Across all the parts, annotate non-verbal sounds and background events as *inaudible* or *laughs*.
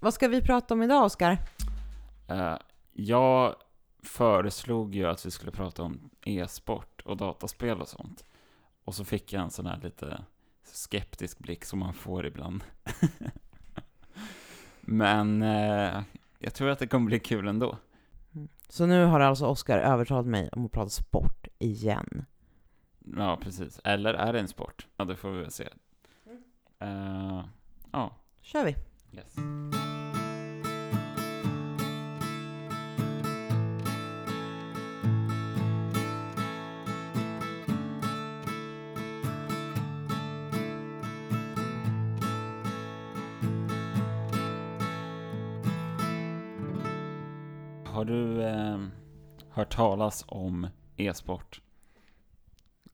Vad ska vi prata om idag, Oskar? Eh, jag föreslog ju att vi skulle prata om e-sport och dataspel och sånt. Och så fick jag en sån här lite skeptisk blick som man får ibland. *laughs* Men eh, jag tror att det kommer bli kul ändå. Så nu har alltså Oskar övertalat mig om att prata sport igen. Ja, precis. Eller är det en sport? Ja, det får vi väl se. Eh, Ja, kör vi. yes. Har du eh, hört talas om e-sport?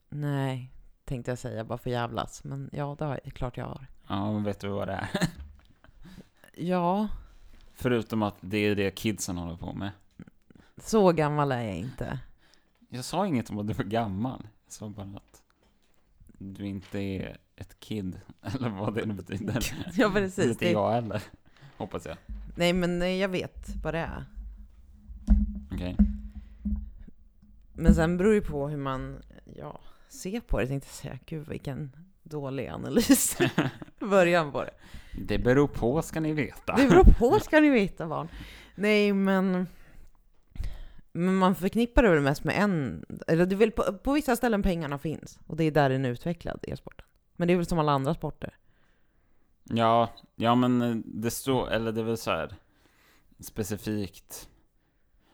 Nej, tänkte jag säga, bara för jävlas. Men ja, det jag, klart jag har. Ja, men vet du vad det är? *laughs* Ja, Förutom att det är det kidsen håller på med. så gammal är jag inte. Jag sa inget om att du var gammal. Jag sa bara att du inte är ett kid. *laughs* Eller vad det nu betyder. Ja, Det precis. inte jag heller. Hoppas jag. nej, men jag vet vad det är. Okej. Men sen beror det på hur man ja, ser på det, tänkte jag säga. Gud, vilken dålig analys. *laughs* Början på det. Det beror på, ska ni veta. Det beror på, ska ni veta barn. Nej, men... Men man förknippar det väl mest med en... Eller det är väl på, på vissa ställen pengarna finns. Och det är där den är utvecklad, e-sporten. Men det är väl som alla andra sporter. Ja, ja men det står, eller det är väl så här specifikt.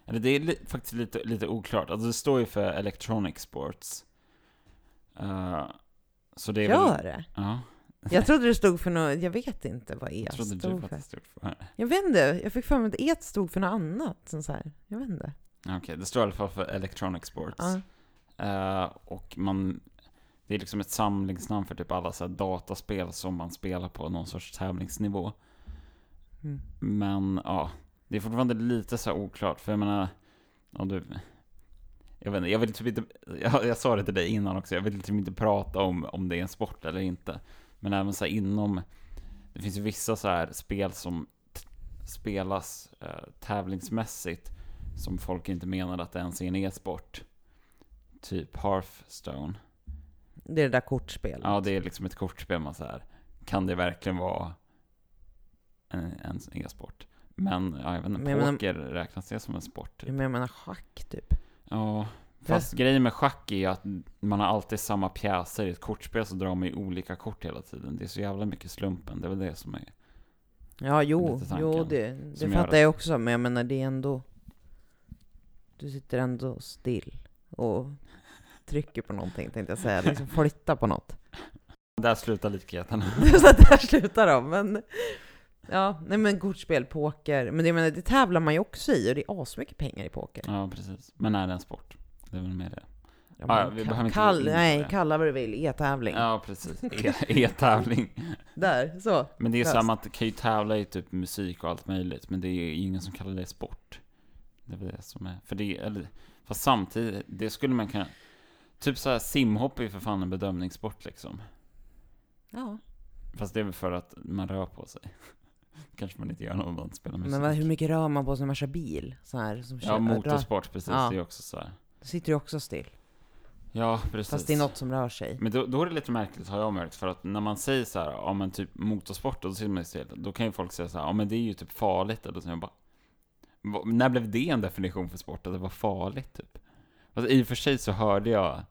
Eller det är li, faktiskt lite, lite oklart. Alltså det står ju för electronic sports. Eh, så det är Gör väl... det? Ja, Jag trodde det stod för något, jag vet inte vad E du stod för. stod för. Jag vet inte, jag fick för mig att E stod för något annat. Så så här. Jag vet inte. Okej, det står i alla fall för electronic sports. Ja. Eh, och man, det är liksom ett samlingsnamn för typ alla så dataspel som man spelar på någon sorts tävlingsnivå. Mm. Men ja, det är fortfarande lite så här oklart. För jag menar, om du... Jag vet inte, jag vill typ inte... *laughs* Jag, jag sa det till dig innan också, jag vill typ inte prata om om det är en sport eller inte. Men även så här inom... Det finns ju vissa så här spel som spelas eh, tävlingsmässigt som folk inte menar att det ens är en e-sport. Typ Hearthstone. Det är det där kortspelet. Ja, det är liksom ett kortspel man så här. Kan det verkligen vara en, en e-sport? Men, ja, jag vet inte, Men jag menar- poker räknas det som en sport? Typ? Men jag menar schack typ. Ja, fast grejen med schack är att man har alltid samma pjäser. I ett kortspel så drar man ju olika kort hela tiden. Det är så jävla mycket slumpen, det är väl det som är... Ja, jo, jo det, det fattar att- jag också. Men jag menar, det är ändå... Du sitter ändå still och trycker på någonting, tänkte jag säga. Liksom flyttar på något. Där slutar likheterna. *laughs* där slutar de. Men, ja, nej men kortspel, poker. Men det, menar, det tävlar man ju också i och det är asmycket pengar i poker. Ja, precis. Men är det en sport? Det är väl mer det. Ja, Ja, men vi behöver inte kall, Nej, kalla vad du vill. E-tävling. Ja, precis. E- E-tävling. *laughs* Där, så. Men det är samma att kan ju tävla i typ musik och allt möjligt, men det är ingen som kallar det sport. Det är väl det som är, för det, eller, fast samtidigt, det skulle man kunna, typ så här simhopp är ju för fan en bedömningssport liksom. Ja. Fast det är väl för att man rör på sig. Kanske man inte gör när man spelar musik. Men vad, hur mycket rör man på sig när man kör bil? Så här, som Ja, motorsport precis, Ja. det är också så här. Då sitter du också still. Ja, precis. Fast det är något som rör sig. Men då, då är det lite märkligt har jag märkt, för att när man säger så här, ja men typ motorsport, och då sitter man still, då kan ju folk säga så här, ja men det är ju typ farligt, eller så jag bara, "Va- när blev det en definition för sport, att det var farligt typ? Alltså, I och för sig så hörde jag,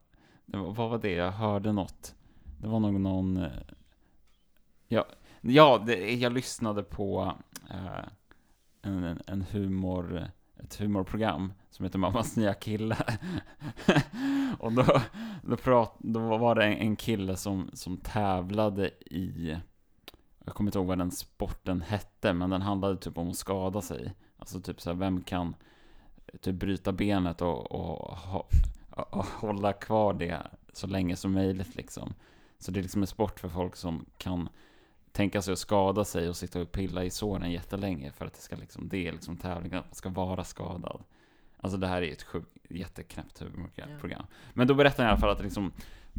vad var det, jag hörde något, det var nog någon, eh, ja, ja det, jag lyssnade på eh, en, en- en humor, ett humorprogram som heter Mammas nya kille. *laughs* och då, då, prat, då var det en, en kille som, som tävlade i, jag kommer inte ihåg vad den sporten hette, men den handlade typ om att skada sig. Alltså typ så här, vem kan typ bryta benet och, och, och, och hålla kvar det så länge som möjligt liksom. Så det är liksom en sport för folk som kan tänka sig att skada sig och sitta och pilla i såren jättelänge för att det ska liksom, det är liksom tävlingen, att man ska vara skadad. Alltså det här är ett sjukt, jätteknäppt huvudprogram. Men då berättar jag i alla fall att liksom,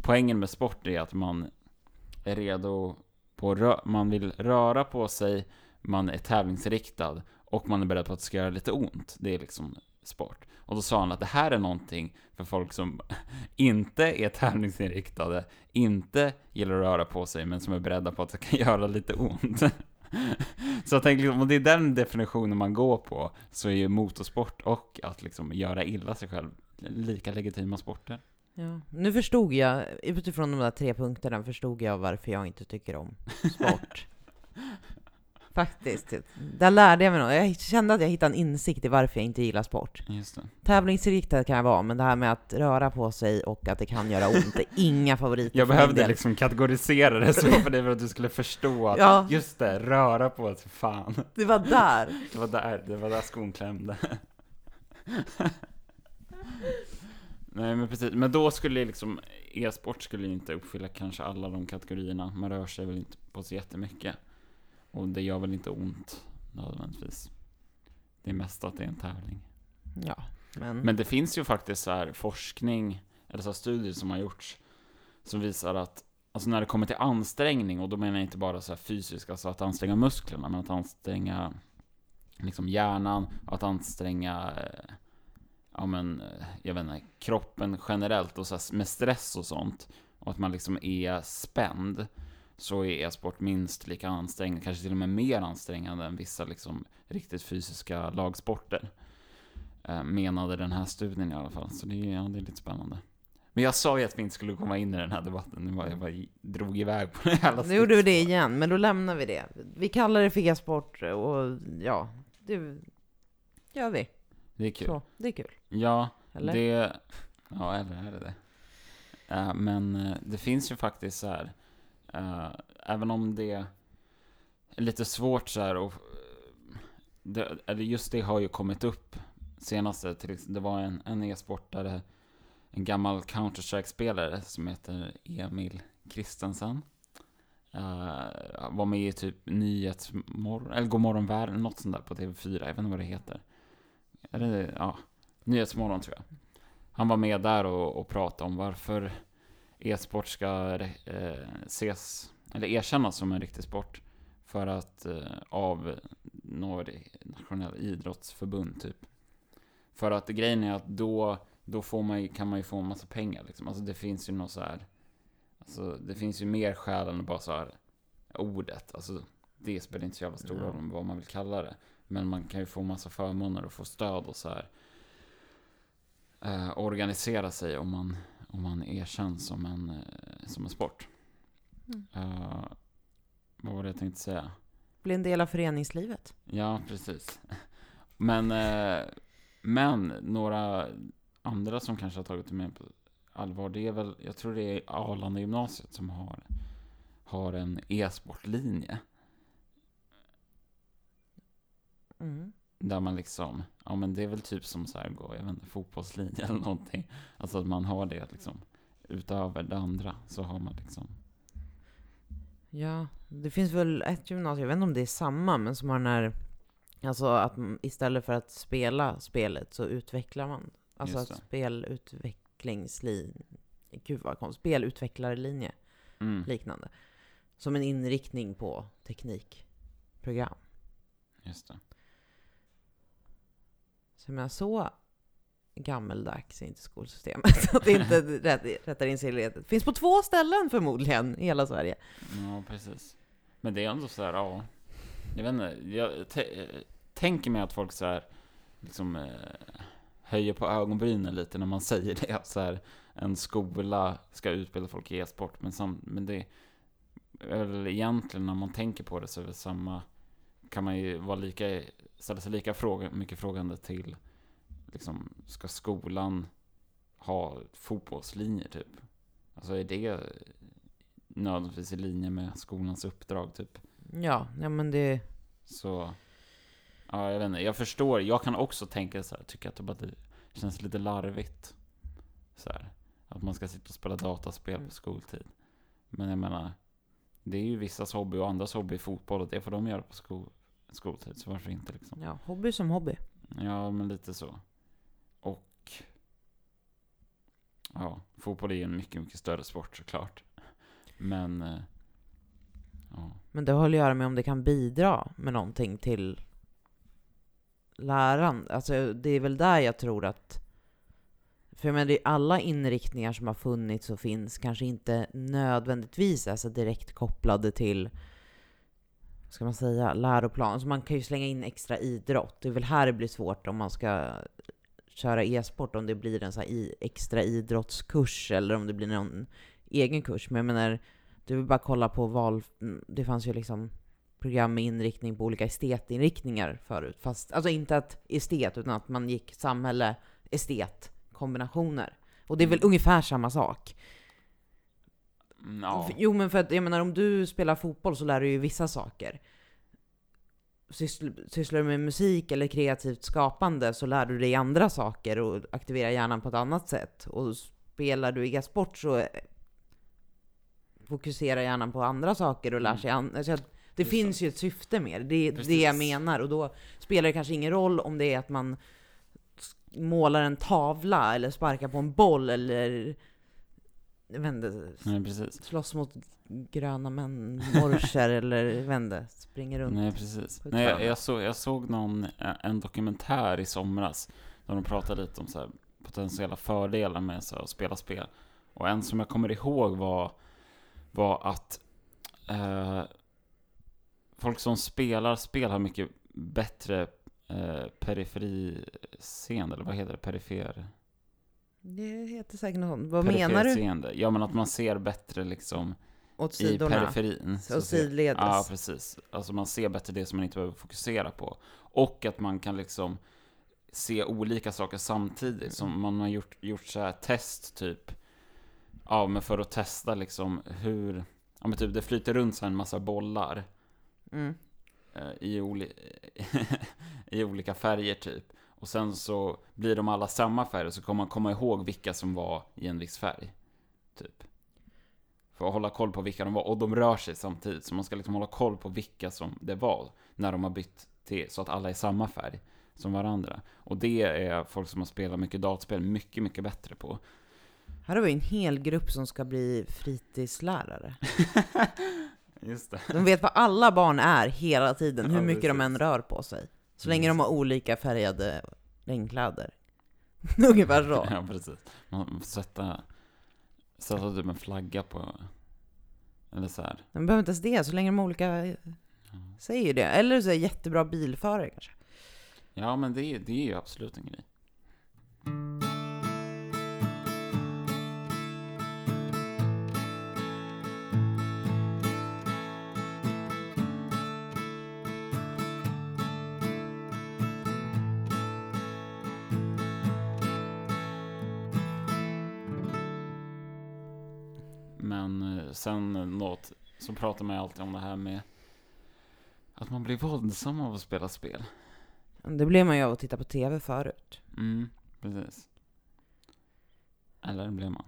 poängen med sport är att man är redo på, man vill röra på sig, man är tävlingsriktad och man är beredd på att det ska göra lite ont. Det är liksom sport. Och då sa han att det här är någonting för folk som *laughs* inte är tävlingsinriktade, inte gillar att röra på sig, men som är beredda på att det kan *laughs* göra lite ont. *laughs* Så jag tänker, liksom, om det är den definitionen man går på, så är ju motorsport och att liksom göra illa sig själv lika legitima sporter. Ja. Nu förstod jag, utifrån de där tre punkterna, förstod jag varför jag inte tycker om sport. Faktiskt. Där lärde jag mig något. Jag kände att jag hittade en insikt i varför jag inte gillar sport. Just det. Tävlingsinriktad kan jag vara, men det här med att röra på sig och att det kan göra ont, är inga favoriter Jag behövde liksom kategorisera det så för det för att du skulle förstå att, Ja. just det, röra på sig, fan. Det var där. Det var där, det var där skon klämde. Nej men precis, men då skulle liksom e-sport skulle inte uppfylla kanske alla de kategorierna. Man rör sig väl inte på så jättemycket. Och det gör väl inte ont nödvändigtvis. Det är mest att det är en tävling. Ja, men... Men det finns ju faktiskt så här forskning, eller så här studier som har gjorts, som visar att Alltså när det kommer till ansträngning, och då menar jag inte bara så här fysiskt, alltså att anstränga musklerna, men att anstränga liksom hjärnan, att anstränga, eh, ja men, eh, jag vet inte, kroppen generellt och så med stress och sånt, och att man liksom är spänd, så är e-sport minst lika ansträngande, kanske till och med mer ansträngande än vissa liksom riktigt fysiska lagsporter. Eh, menade den här studien i alla fall, så det, är- ja, det är lite spännande. Men jag sa ju att vi inte skulle komma in i den här debatten, nu var jag bara drog iväg på det jävla Nu gjorde vi det igen, men då lämnar vi det. Vi kallar det för e-sport och ja, det gör vi. Det är kul. Så, det är kul. Ja, Eller? det... Ja, eller är det det? Eh, men eh, det finns ju faktiskt så här, Eh, även om det är lite svårt så här och eh, det, eller just det har ju kommit upp senaste, till, det var en, en e-sportare, en gammal Counter-Strike-spelare som heter Emil Kristensen. Uh, eh, var med i typ Nyhetsmorgon, eller Godmorgon världen, något sånt där på TV4, jag vet inte vad det heter. Eller ja, Nyhetsmorgon tror jag. Han var med där och, och pratade om varför e-sport ska eh, ses, eller erkännas som en riktig sport. För att eh, av några nationella idrottsförbund typ. För att grejen är att då, då får man kan man ju få en massa pengar liksom. Alltså det finns ju något så här. Alltså det finns ju mer skäl än bara så här ordet. Alltså det spelar inte så jävla stor roll vad man vill kalla det. Men man kan ju få massa förmåner och få stöd och så här. Eh, organisera sig om man, om man erkänns som en, eh, som en sport. Mm. Eh, vad var det jag tänkte säga? Bli en del av föreningslivet. Ja, precis. Men, eh, men några andra som kanske har tagit det mer på allvar, det är väl, jag tror det är Arlanda gymnasiet som har, har en e-sportlinje. Mm. Där man liksom, ja men det är väl typ som så här gå, jag vet inte, fotbollslinje eller någonting. Alltså att man har det liksom, utöver det andra så har man liksom, Ja, det finns väl ett gymnasium, jag vet inte om det är samma, men som har den här, alltså att istället för att spela spelet så utvecklar man. Alltså att spelutvecklingslinje, gud vad konstigt, spelutvecklarlinje, mm, liknande. Som en inriktning på teknikprogram. just det. Så jag menar, så gammeldags är inte skolsystemet. *laughs* att det inte *laughs* rätt, rättar in sig i ledet. Finns på två ställen förmodligen i hela Sverige. Ja, precis. Men det är ändå så här, ja. Jag vet inte, jag tänker mig att folk så här, liksom eh, höjer på ögonbrynen lite när man *laughs* säger det. Att så här, en skola ska utbilda folk i e-sport, men, sam- men det är väl egentligen när man tänker på det så är det samma, kan man ju vara lika, ställa sig lika fråga, mycket frågande till, liksom, ska skolan ha fotbollslinjer typ? Alltså är det nödvändigtvis i linje med skolans uppdrag typ. Ja, ja men det... Så, ja jag vet inte, jag förstår, jag kan också tänka så här, tycka att det bara känns lite larvigt. Så här, att man ska sitta och spela dataspel på skoltid. Men jag menar, det är ju vissas hobby och andras hobby i fotboll och det får de göra på skol, skoltid, så varför inte liksom. Ja, hobby som hobby. Ja, men lite så. Och ja, fotboll är ju en mycket, mycket större sport såklart. Men eh, Ja. Men det har att göra med om det kan bidra med någonting till läran. Alltså det är väl där jag tror att för jag menar, det är alla inriktningar som har funnits och finns kanske inte nödvändigtvis är så direkt kopplade till ska man säga, läroplan. Så man kan ju slänga in extra idrott. Det är väl här det blir svårt om man ska köra e-sport, om det blir en så i, extra idrottskurs eller om det blir någon egen kurs. Men jag menar, du vill bara kolla på val... Det fanns ju liksom program med inriktning på olika estetinriktningar förut. Fast, alltså inte att estet, utan att man gick samhälle, estet, kombinationer. Och det är väl Mm. ungefär samma sak. Mm, ja. Jo men för att jag menar om du spelar fotboll så lär du ju vissa saker. Syssl- Sysslar du med musik eller kreativt skapande så lär du dig andra saker och aktiverar hjärnan på ett annat sätt. Och spelar du e-sport så eh, fokuserar hjärnan på andra saker och lär Mm. sig an- alltså, Det Just finns ju ett syfte med det. Det är det jag Precis. menar. Och då spelar det kanske ingen roll om det är att man målar en tavla eller sparkar på en boll eller inte, Nej, precis. slåss mot gröna män, morser *laughs* eller inte, springer runt. Nej, precis. Nej, jag, jag, såg, jag såg någon, eh, en dokumentär i somras, där de pratade lite om så här, potentiella fördelar med så här, att spela spel. Och en som jag kommer ihåg var, var att eh, folk som spelar spel har mycket bättre eh, periferiseende, eller vad heter det? Perifer... Det heter säkert något sånt. Vad menar du? Ja, men att man ser bättre liksom Åt i periferin. så Och sidledes? Ja, precis. Alltså man ser bättre det som man inte behöver fokusera på. Och att man kan liksom se olika saker samtidigt. Som man har gjort, gjort så här test typ. Ja, men för att testa liksom hur, ja men typ det flyter runt så en massa bollar. Mm. eh, I, oli *laughs* i olika färger typ. Och sen så blir de alla samma färg så kommer man komma ihåg vilka som var i en viss färg. Typ. För att hålla koll på vilka de var. Och de rör sig samtidigt. Så man ska liksom hålla koll på vilka som det var. När de har bytt till så att alla är samma färg som varandra. Och det är folk som har spelat mycket dataspel mycket, mycket bättre på. Här har vi en hel grupp som ska bli fritidslärare. *laughs* Just det. De vet vad alla barn är hela tiden, hur Ja, mycket de precis. än rör på sig. Så Mm. länge de har olika färgade regnkläder. *laughs* Ungefär så. Ja, precis. Man sätta, sätta typ en flagga på, eller så här. De behöver inte ens det, så länge de har olika säger ju det. Eller så är jättebra bilförare kanske. Ja, men det, det är ju absolut en grej. Sen något, så pratar man ju alltid om det här med att man blir våldsam av att spela spel. Det blev man ju av att titta på TV förut. Mm, precis. Eller blev man?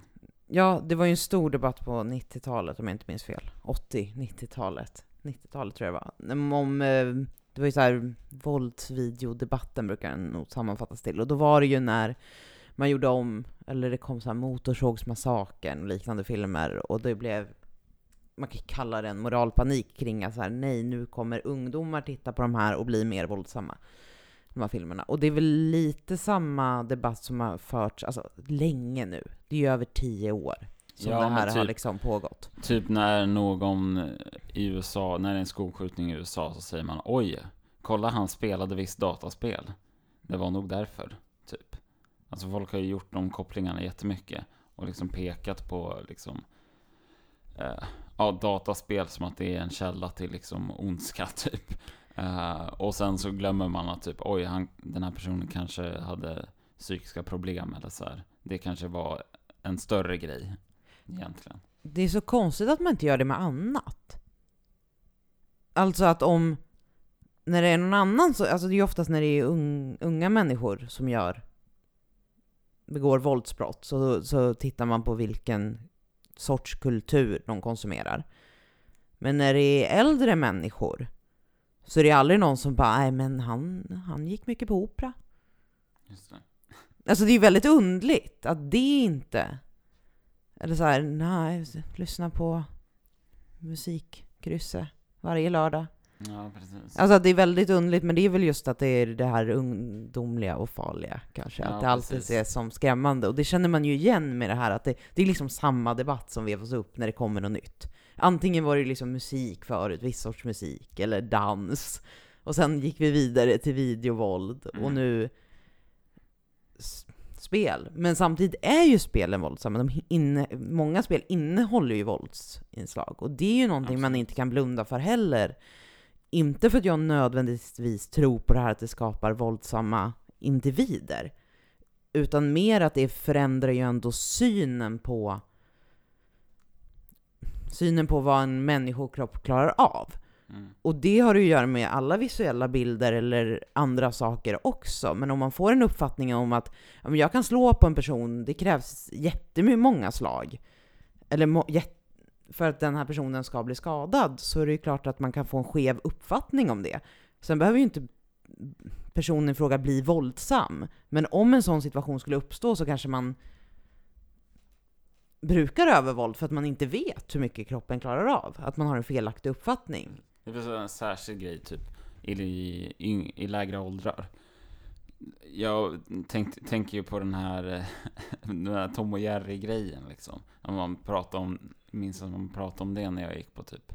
Ja, det var ju en stor debatt på 90-talet om jag inte minns fel. 80, 90-talet. 90-talet tror jag det var. Om, eh, det var ju så här, våldsvideodebatten brukar den nog sammanfattas till. Och då var det ju när man gjorde om, eller det kom så här Motorsågsmassakern och liknande filmer. Och det blev, man kan kalla det en moralpanik kring att så här, nej nu kommer ungdomar titta på de här och bli mer våldsamma. De här filmerna. Och det är väl lite samma debatt som har förts, alltså länge nu. Det är ju över tio år som Ja, det här men har typ- liksom pågått. Typ när någon i USA, när det är en skolskjutning i USA så säger man oj, kolla han spelade visst dataspel. Det var nog därför, typ. Alltså folk har ju gjort de kopplingarna jättemycket och liksom pekat på liksom eh, ja, dataspel som att det är en källa till liksom ondska *laughs* typ. Uh, och sen så glömmer man att typ oj, han, den här personen kanske hade psykiska problem eller så här. Det kanske var en större grej egentligen. Det är så konstigt att man inte gör det med annat. Alltså att om, när det är någon annan, så, alltså det är ju oftast när det är unga människor som gör, begår våldsbrott, så, så tittar man på vilken sorts kultur de konsumerar. Men när det är äldre människor, så är det aldrig någon som bara, nej men han, han gick mycket på opera. Just det. Alltså det är ju väldigt undligt att det inte... Eller så här, nej, lyssna på musikkrysset. varje lördag. Ja, precis. Alltså det är väldigt underligt, men det är väl just att det är det här ungdomliga och farliga kanske. Ja, att det alltid precis. ses som skrämmande. Och det känner man ju igen med det här att det, det är liksom samma debatt som vevas upp när det kommer något nytt. Antingen var det liksom musik förut, viss sorts musik, eller dans. Och sen gick vi vidare till videovåld, Mm. och nu spel. Men samtidigt är ju spelen våldsamma. De inne, många spel innehåller ju våldsinslag. Och det är ju någonting man Absolut. inte kan blunda för heller. Inte för att jag nödvändigtvis tror på det här att det skapar våldsamma individer. Utan mer att det förändrar ju ändå synen på synen på vad en människokropp klarar av. Mm. Och det har ju att göra med alla visuella bilder eller andra saker också. Men om man får en uppfattning om att jag kan slå på en person, det krävs jättemycket många slag. Eller må, jät- för att den här personen ska bli skadad, så är det ju klart att man kan få en skev uppfattning om det. Sen behöver ju inte personen i fråga bli våldsam. Men om en sån situation skulle uppstå så kanske man brukar övervåld för att man inte vet hur mycket kroppen klarar av. Att man har en felaktig uppfattning. Det finns en särskild grej typ i, i, i lägre åldrar. Jag tänk, tänker ju på den här, eh, *laughs* den här Tom och Jerry-grejen liksom. Man pratar om, minns att man pratade om det när jag gick på typ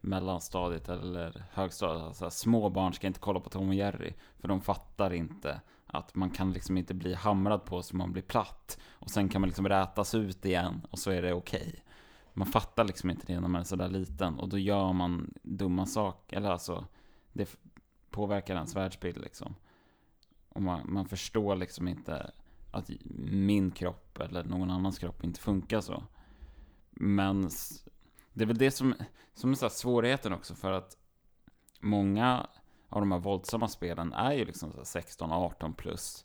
mellanstadiet eller högstadiet. Alltså, små barn ska inte kolla på Tom och Jerry, för de fattar inte att man kan liksom inte bli hamrad på så man blir platt. Och sen kan man liksom rätas ut igen och så är det okej. Man fattar liksom inte det när man är sådär liten och då gör man dumma saker, eller alltså det påverkar ens världsbild liksom. Och man, man förstår liksom inte att min kropp eller någon annans kropp inte funkar så. Men det är väl det som, som är så svårigheten också för att många av de här våldsamma spelen är ju liksom så här 16-18 plus.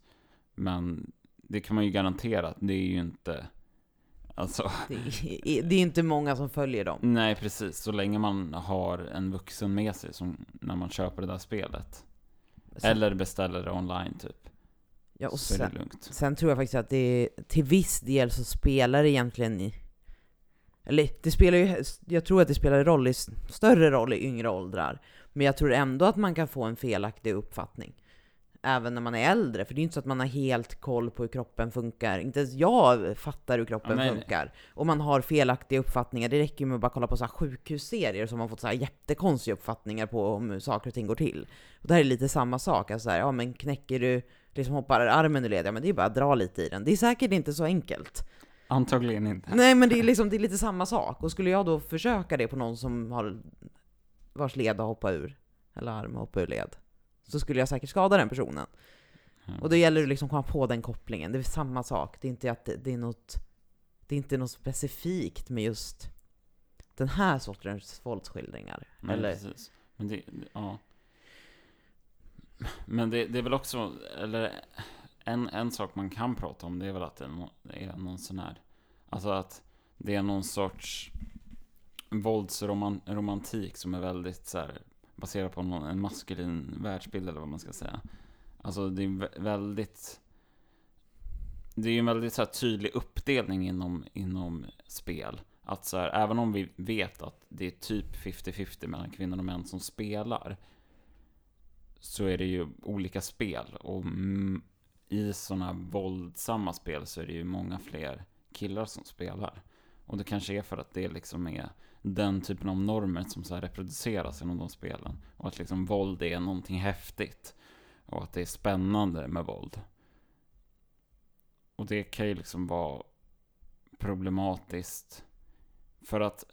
Men det kan man ju garantera att det är ju inte, alltså *laughs* Det är, det är inte många som följer dem. Nej, precis. Så länge man har en vuxen med sig som när man köper det där spelet. Sen, Eller beställer det online typ. ja, och så är det sen, lugnt. sen tror jag faktiskt att det till viss del så spelar det egentligen i eller det spelar ju, jag tror att det spelar roll i, större roll i yngre åldrar. Men jag tror ändå att man kan få en felaktig uppfattning. Även när man är äldre, för det är ju inte så att man har helt koll på hur kroppen funkar. Inte ens jag fattar hur kroppen Ja, men- funkar. Och man har felaktiga uppfattningar. Det räcker ju med att bara kolla på så sjukhusserier som man fått så här jättekonstiga uppfattningar på om hur saker och ting går till. Och det här är lite samma sak. Alltså så här, ja men knäcker du, liksom hoppar armen ur led, ja men det är bara att dra lite i den. Det är säkert inte så enkelt. Antagligen inte. Nej men det är, liksom, det är lite samma sak. Och skulle jag då försöka det på någon som har vars led har hoppat ur, eller arm har hoppat ur led, så skulle jag säkert skada den personen. Ja. Och då gäller det liksom att komma på den kopplingen. Det är samma sak. Det är inte att det, det är något, det är inte något specifikt med just den här sortens våldsskildringar. Nej, eller, precis. Men det, ja. Men det, det är väl också, eller en, en sak man kan prata om det är väl att det är, nå- det är någon sån här, alltså att det är någon sorts våldsromantik som är väldigt så här, baserat på någon, en maskulin världsbild eller vad man ska säga. Alltså det är väldigt, det är ju en väldigt så här, tydlig uppdelning inom, inom spel. Att så här, även om vi vet att det är typ 50-50 mellan kvinnor och män som spelar, så är det ju olika spel. Och i sådana våldsamma spel så är det ju många fler killar som spelar. Och det kanske är för att det liksom är den typen av normer som så reproduceras inom de spelen. Och att liksom våld är någonting häftigt. Och att det är spännande med våld. Och det kan ju liksom vara problematiskt. För att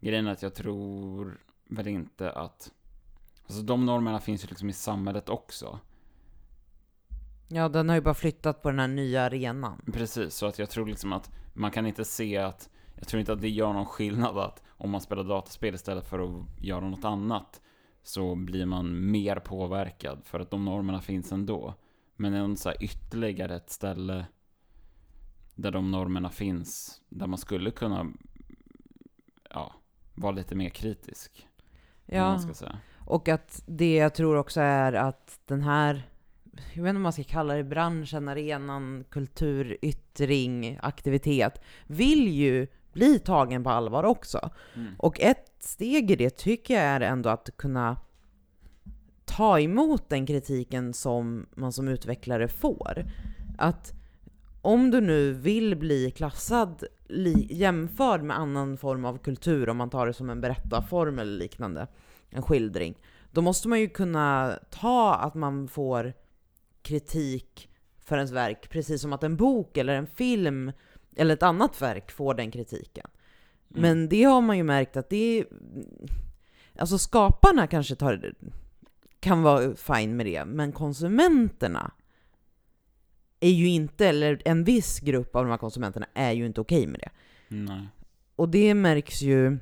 grejen är att jag tror väl inte att Alltså de normerna finns ju liksom i samhället också. ja, den har ju bara flyttat på den här nya arenan. Precis, så att jag tror liksom att man kan inte se att Jag tror inte att det gör någon skillnad att om man spelar dataspel istället för att göra något annat Så blir man mer påverkad för att de normerna finns ändå. Men en så här ytterligare ett ställe Där de normerna finns Där man skulle kunna Ja, vara lite mer kritisk. Ja. Man ska säga. Och att det jag tror också är att den här, jag vet inte om man ska kalla det branschen, arenan, kulturyttring, aktivitet, vill ju bli tagen på allvar också. Mm. Och ett steg i det tycker jag är ändå att kunna ta emot den kritiken som man som utvecklare får. Att om du nu vill bli klassad li- jämförd med annan form av kultur, om man tar det som en berättarform eller liknande, en skildring, då måste man ju kunna ta att man får kritik för ens verk, precis som att en bok eller en film eller ett annat verk får den kritiken. Mm. Men det har man ju märkt att det är... Alltså skaparna kanske tar, kan vara fine med det, men konsumenterna är ju inte, eller en viss grupp av de här konsumenterna är ju inte okej med det. Nej. Och det märks ju,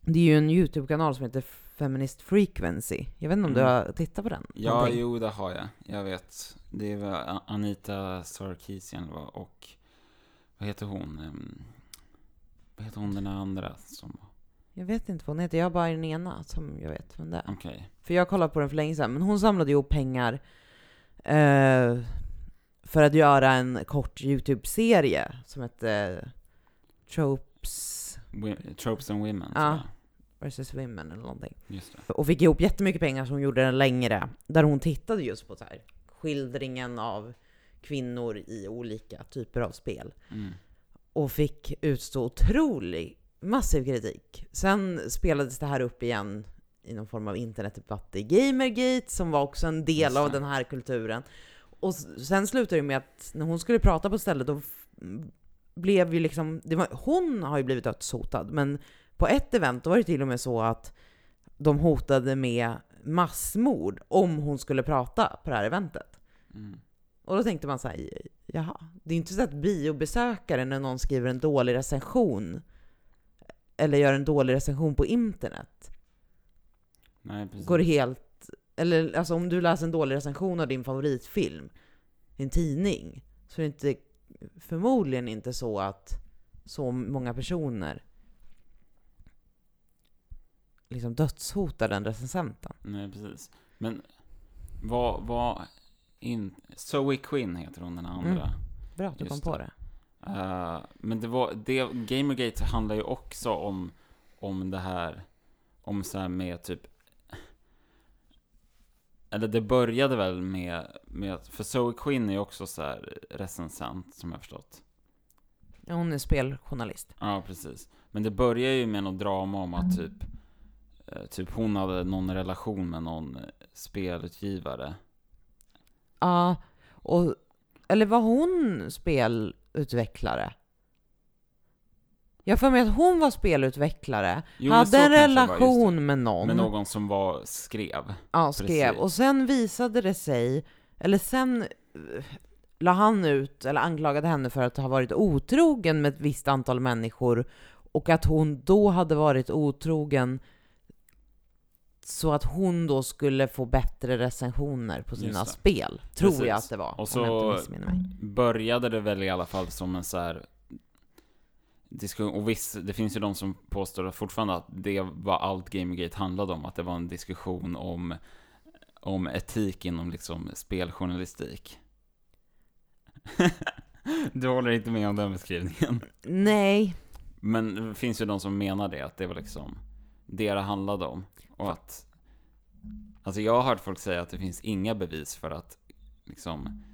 det är ju en YouTube-kanal som heter Feminist Frequency. Jag vet inte om du Mm. har tittat på den? Ja, Någonting? jo det har jag. Jag vet. Det var Anita Sarkeesian och vad heter hon? Vad heter hon den andra som... Jag vet inte vad hon heter, jag har bara den ena som jag vet vem det är. Okej. För jag kollade på den för länge sedan, men hon samlade ihop pengar eh, för att göra en kort YouTube-serie som hette Tropes Wi- Tropes and Women, Ja. Vs Women eller någonting. Och fick ihop jättemycket pengar hon gjorde den längre. Där hon tittade just på så här, skildringen av kvinnor i olika typer av spel. Mm. Och fick utstå otrolig, massiv kritik. Sen spelades det här upp igen i någon form av internetdebatt i Gamergate, som var också en del av den här kulturen. Och sen slutade det med att när hon skulle prata på stället, då blev ju liksom, var, hon har ju blivit dödshotad, men på ett event var det till och med så att de hotade med massmord om hon skulle prata på det här eventet. Mm. Och då tänkte man så här, jaha, det är inte så att biobesökare när någon skriver en dålig recension eller gör en dålig recension på internet, Nej, precis. går helt... Eller alltså om du läser en dålig recension av din favoritfilm i en tidning, så är det inte, förmodligen inte så att så många personer liksom dödshotar den recensenten. Nej, precis. Men vad, vad in... Zoe Quinn heter hon den andra. Mm. Bra att du Just kom på det. det. Eh, men det var, det, Gamergate handlar ju också om, om det här, om så här med typ, eller det började väl med, med för Zoe Quinn är ju också så här recensent, som jag har förstått. Ja, hon är speljournalist. Ja, precis. Men det börjar ju med något drama om att typ, eh, typ hon hade någon relation med någon eh, spelutgivare. Ja, och, eller var hon spelutvecklare? Jag för mig att hon var spelutvecklare, Jo, hade en kanske det relation med någon, Med någon som var, skrev. ja, skrev, precis. och sen visade det sig, eller sen eh, la han ut, eller anklagade henne för att ha varit otrogen med ett visst antal människor, och att hon då hade varit otrogen så att hon då skulle få bättre recensioner på sina spel. Tror Precis. jag att det var, Och så- började det väl i alla fall som en så här diskussion, och visst, det finns ju de som påstår fortfarande att det var allt Gamergate handlade om, att det var en diskussion om, om etik inom liksom speljournalistik. *laughs* du håller inte med om den beskrivningen? Nej, Men det finns ju de som menar det, att det var liksom det det handlade om. Och att, alltså jag har hört folk säga att det finns inga bevis för att liksom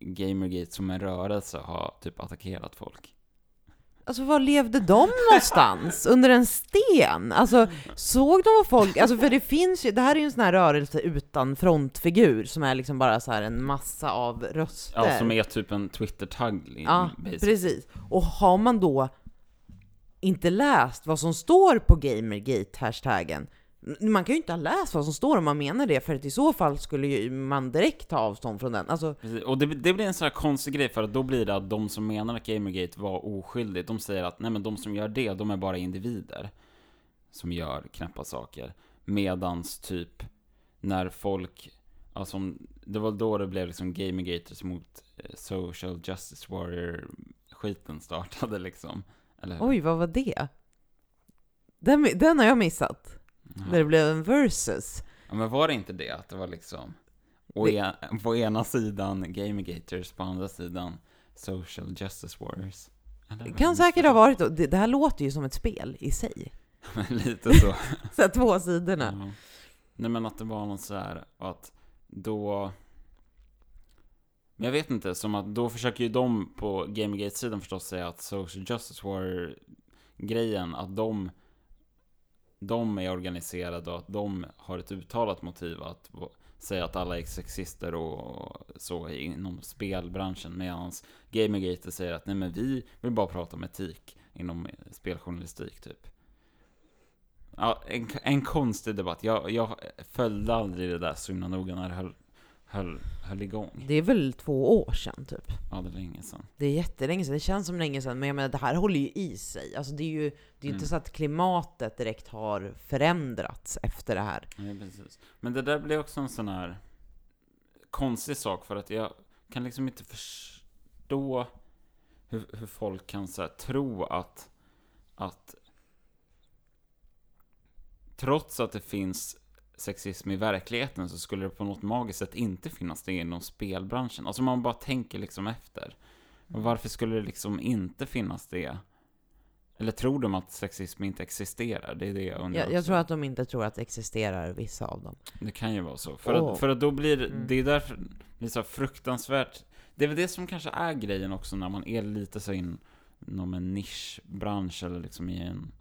Gamergate som en rörelse har typ attackerat folk. Alltså var levde de någonstans? *laughs* Under en sten? Alltså såg de vad folk, alltså för det finns ju, det här är ju en sån här rörelse utan frontfigur som är liksom bara så här en massa av röster. Ja, som är typ en Twitter-tagg. Ja, basically. precis. Och har man då inte läst vad som står på Gamergate-hashtaggen, man kan ju inte ha läst vad som står om man menar det, för att i så fall skulle ju man direkt ta avstånd från den. Alltså, Precis. Och det, det blir en sån här konstig grej, för att då blir det att de som menar att Gamergate var oskyldigt, de säger att nej men de som gör det, de är bara individer. Som gör knäppa saker. Medans typ, när folk, alltså det var då det blev liksom Gamergaters mot eh, Social Justice Warrior-skiten startade *laughs* liksom. Oj, vad var det? Den, den har jag missat. Ja. Där det blev en versus. Ja, men var det inte det? Att det var liksom Det- en, på ena sidan Gamergaters, på andra sidan Social Justice Warriors. Eller? Kan säkert ha varit då. Det, det här låter ju som ett spel i sig. Lite så. *laughs* Så här, två sidorna. Ja. Nej men att det var något så här att då... Men jag vet inte, som att då försöker ju de på Gamergate-sidan förstås säga att Social Justice War-grejen, att de, de är organiserade och att de har ett uttalat motiv att säga att alla är sexister och så inom spelbranschen. Medan Gamergate säger att nej men vi vill bara prata om etik inom speljournalistik typ. Ja, en, en konstig debatt. Jag, jag följde aldrig det där så himla noga när det höll, höll, höll igång. Det är väl två år sedan typ. Ja, det är länge sedan. Det är jättelänge sedan, det känns som länge sedan, men jag menar det här håller ju i sig. Alltså det är ju det är Mm. inte så att klimatet direkt har förändrats efter det här. Ja, precis. Men det där blev också en sån här konstig sak för att jag kan liksom inte förstå hur, hur folk kan så här, tro att, att trots att det finns sexism i verkligheten så skulle det på något magiskt sätt inte finnas det inom spelbranschen. Alltså man bara tänker liksom efter. Och varför skulle det liksom inte finnas det? Eller tror de att sexism inte existerar? Det är det jag undrar Jag, jag tror att de inte tror att det existerar, vissa av dem. Det kan ju vara så. För, Åh. att, för att då blir Mm. det är därför det är så fruktansvärt. Det är väl det som kanske är grejen också när man är lite så in, inom en nischbransch eller liksom i en,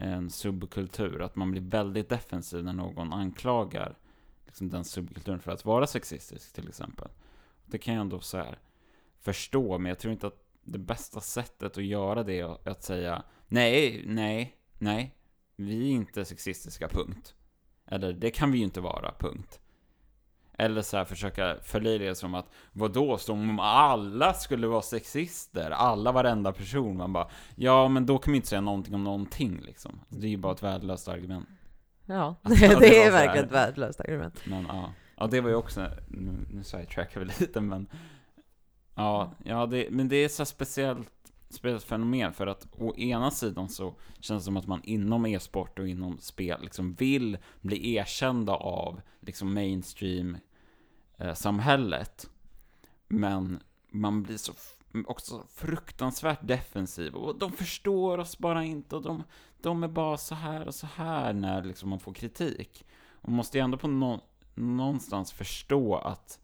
en subkultur. Att man blir väldigt defensiv när någon anklagar liksom den subkulturen för att vara sexistisk till exempel. Det kan jag ändå så här förstå, men jag tror inte att det bästa sättet att göra det är att säga nej, nej, nej, vi är inte sexistiska, punkt. Eller det kan vi ju inte vara, punkt. Eller så här försöka förlöjliga som att vadå, som om alla skulle vara sexister? Alla, varenda person. Man bara, ja men då kan vi inte säga någonting om någonting liksom. Det är ju bara ett värdelöst argument. Ja, *laughs* Ja, *laughs* det, det är verkligen ett värdelöst argument. Men ja, ja det var ju också, nu, nu sidetrackar vi *laughs* lite men Ja, ja det, men det är så speciellt, speciellt fenomen för att å ena sidan så känns det som att man inom e-sport och inom spel liksom vill bli erkända av liksom mainstream samhället. Men man blir så också fruktansvärt defensiv och de förstår oss bara inte och de, de är bara så här och så här när liksom man får kritik. Man måste ju ändå på nå- någonstans förstå att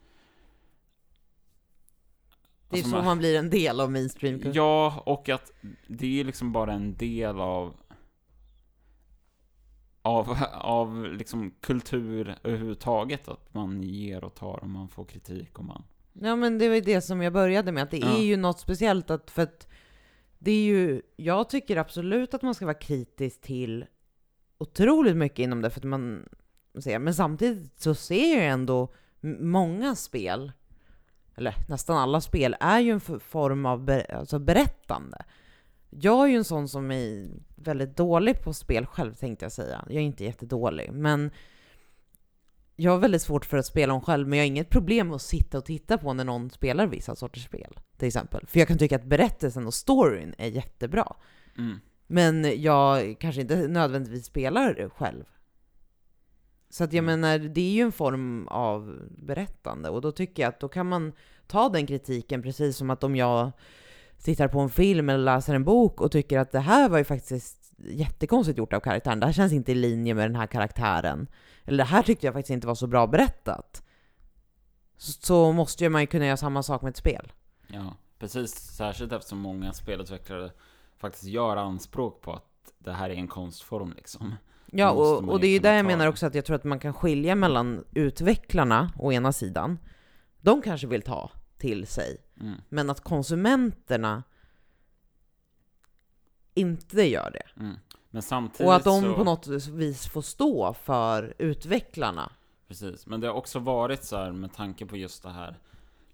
Det är Alltså, så man- man blir en del av mainstream kultur. Ja, och att det är liksom bara en del av av, *laughs* av liksom kultur överhuvudtaget, att man ger och tar och man får kritik och man... Ja men det var ju det som jag började med, att det Ja. är ju något speciellt att, för att det är ju, jag tycker absolut att man ska vara kritisk till otroligt mycket inom det, för att man ser, men samtidigt så ser jag ändå många spel, eller nästan alla spel, är ju en form av ber, alltså berättande. Jag är ju en sån som är väldigt dålig på spel själv tänkte jag säga. Jag är inte jättedålig, men jag har väldigt svårt för att spela om själv, men jag har inget problem med att sitta och titta på när någon spelar vissa sorters spel, till exempel. För jag kan tycka att berättelsen och storyn är jättebra. Mm. Men jag kanske inte nödvändigtvis spelar själv. Så att jag Mm. menar, det är ju en form av berättande och då tycker jag att då kan man ta den kritiken precis som att om jag tittar på en film eller läser en bok och tycker att det här var ju faktiskt jättekonstigt gjort av karaktären, det här känns inte i linje med den här karaktären, eller det här tyckte jag faktiskt inte var så bra berättat. Så, så måste ju man ju kunna göra samma sak med ett spel. Ja, precis. Särskilt eftersom många spelutvecklare faktiskt gör anspråk på att det här är en konstform liksom. Ja, och, och det är ju där jag menar det. också att jag tror att man kan skilja mellan utvecklarna å ena sidan, de kanske vill ta till sig, Mm. men att konsumenterna inte gör det. Mm. Men samtidigt Och att de så... på något vis får stå för utvecklarna. Precis, men det har också varit så här med tanke på just det här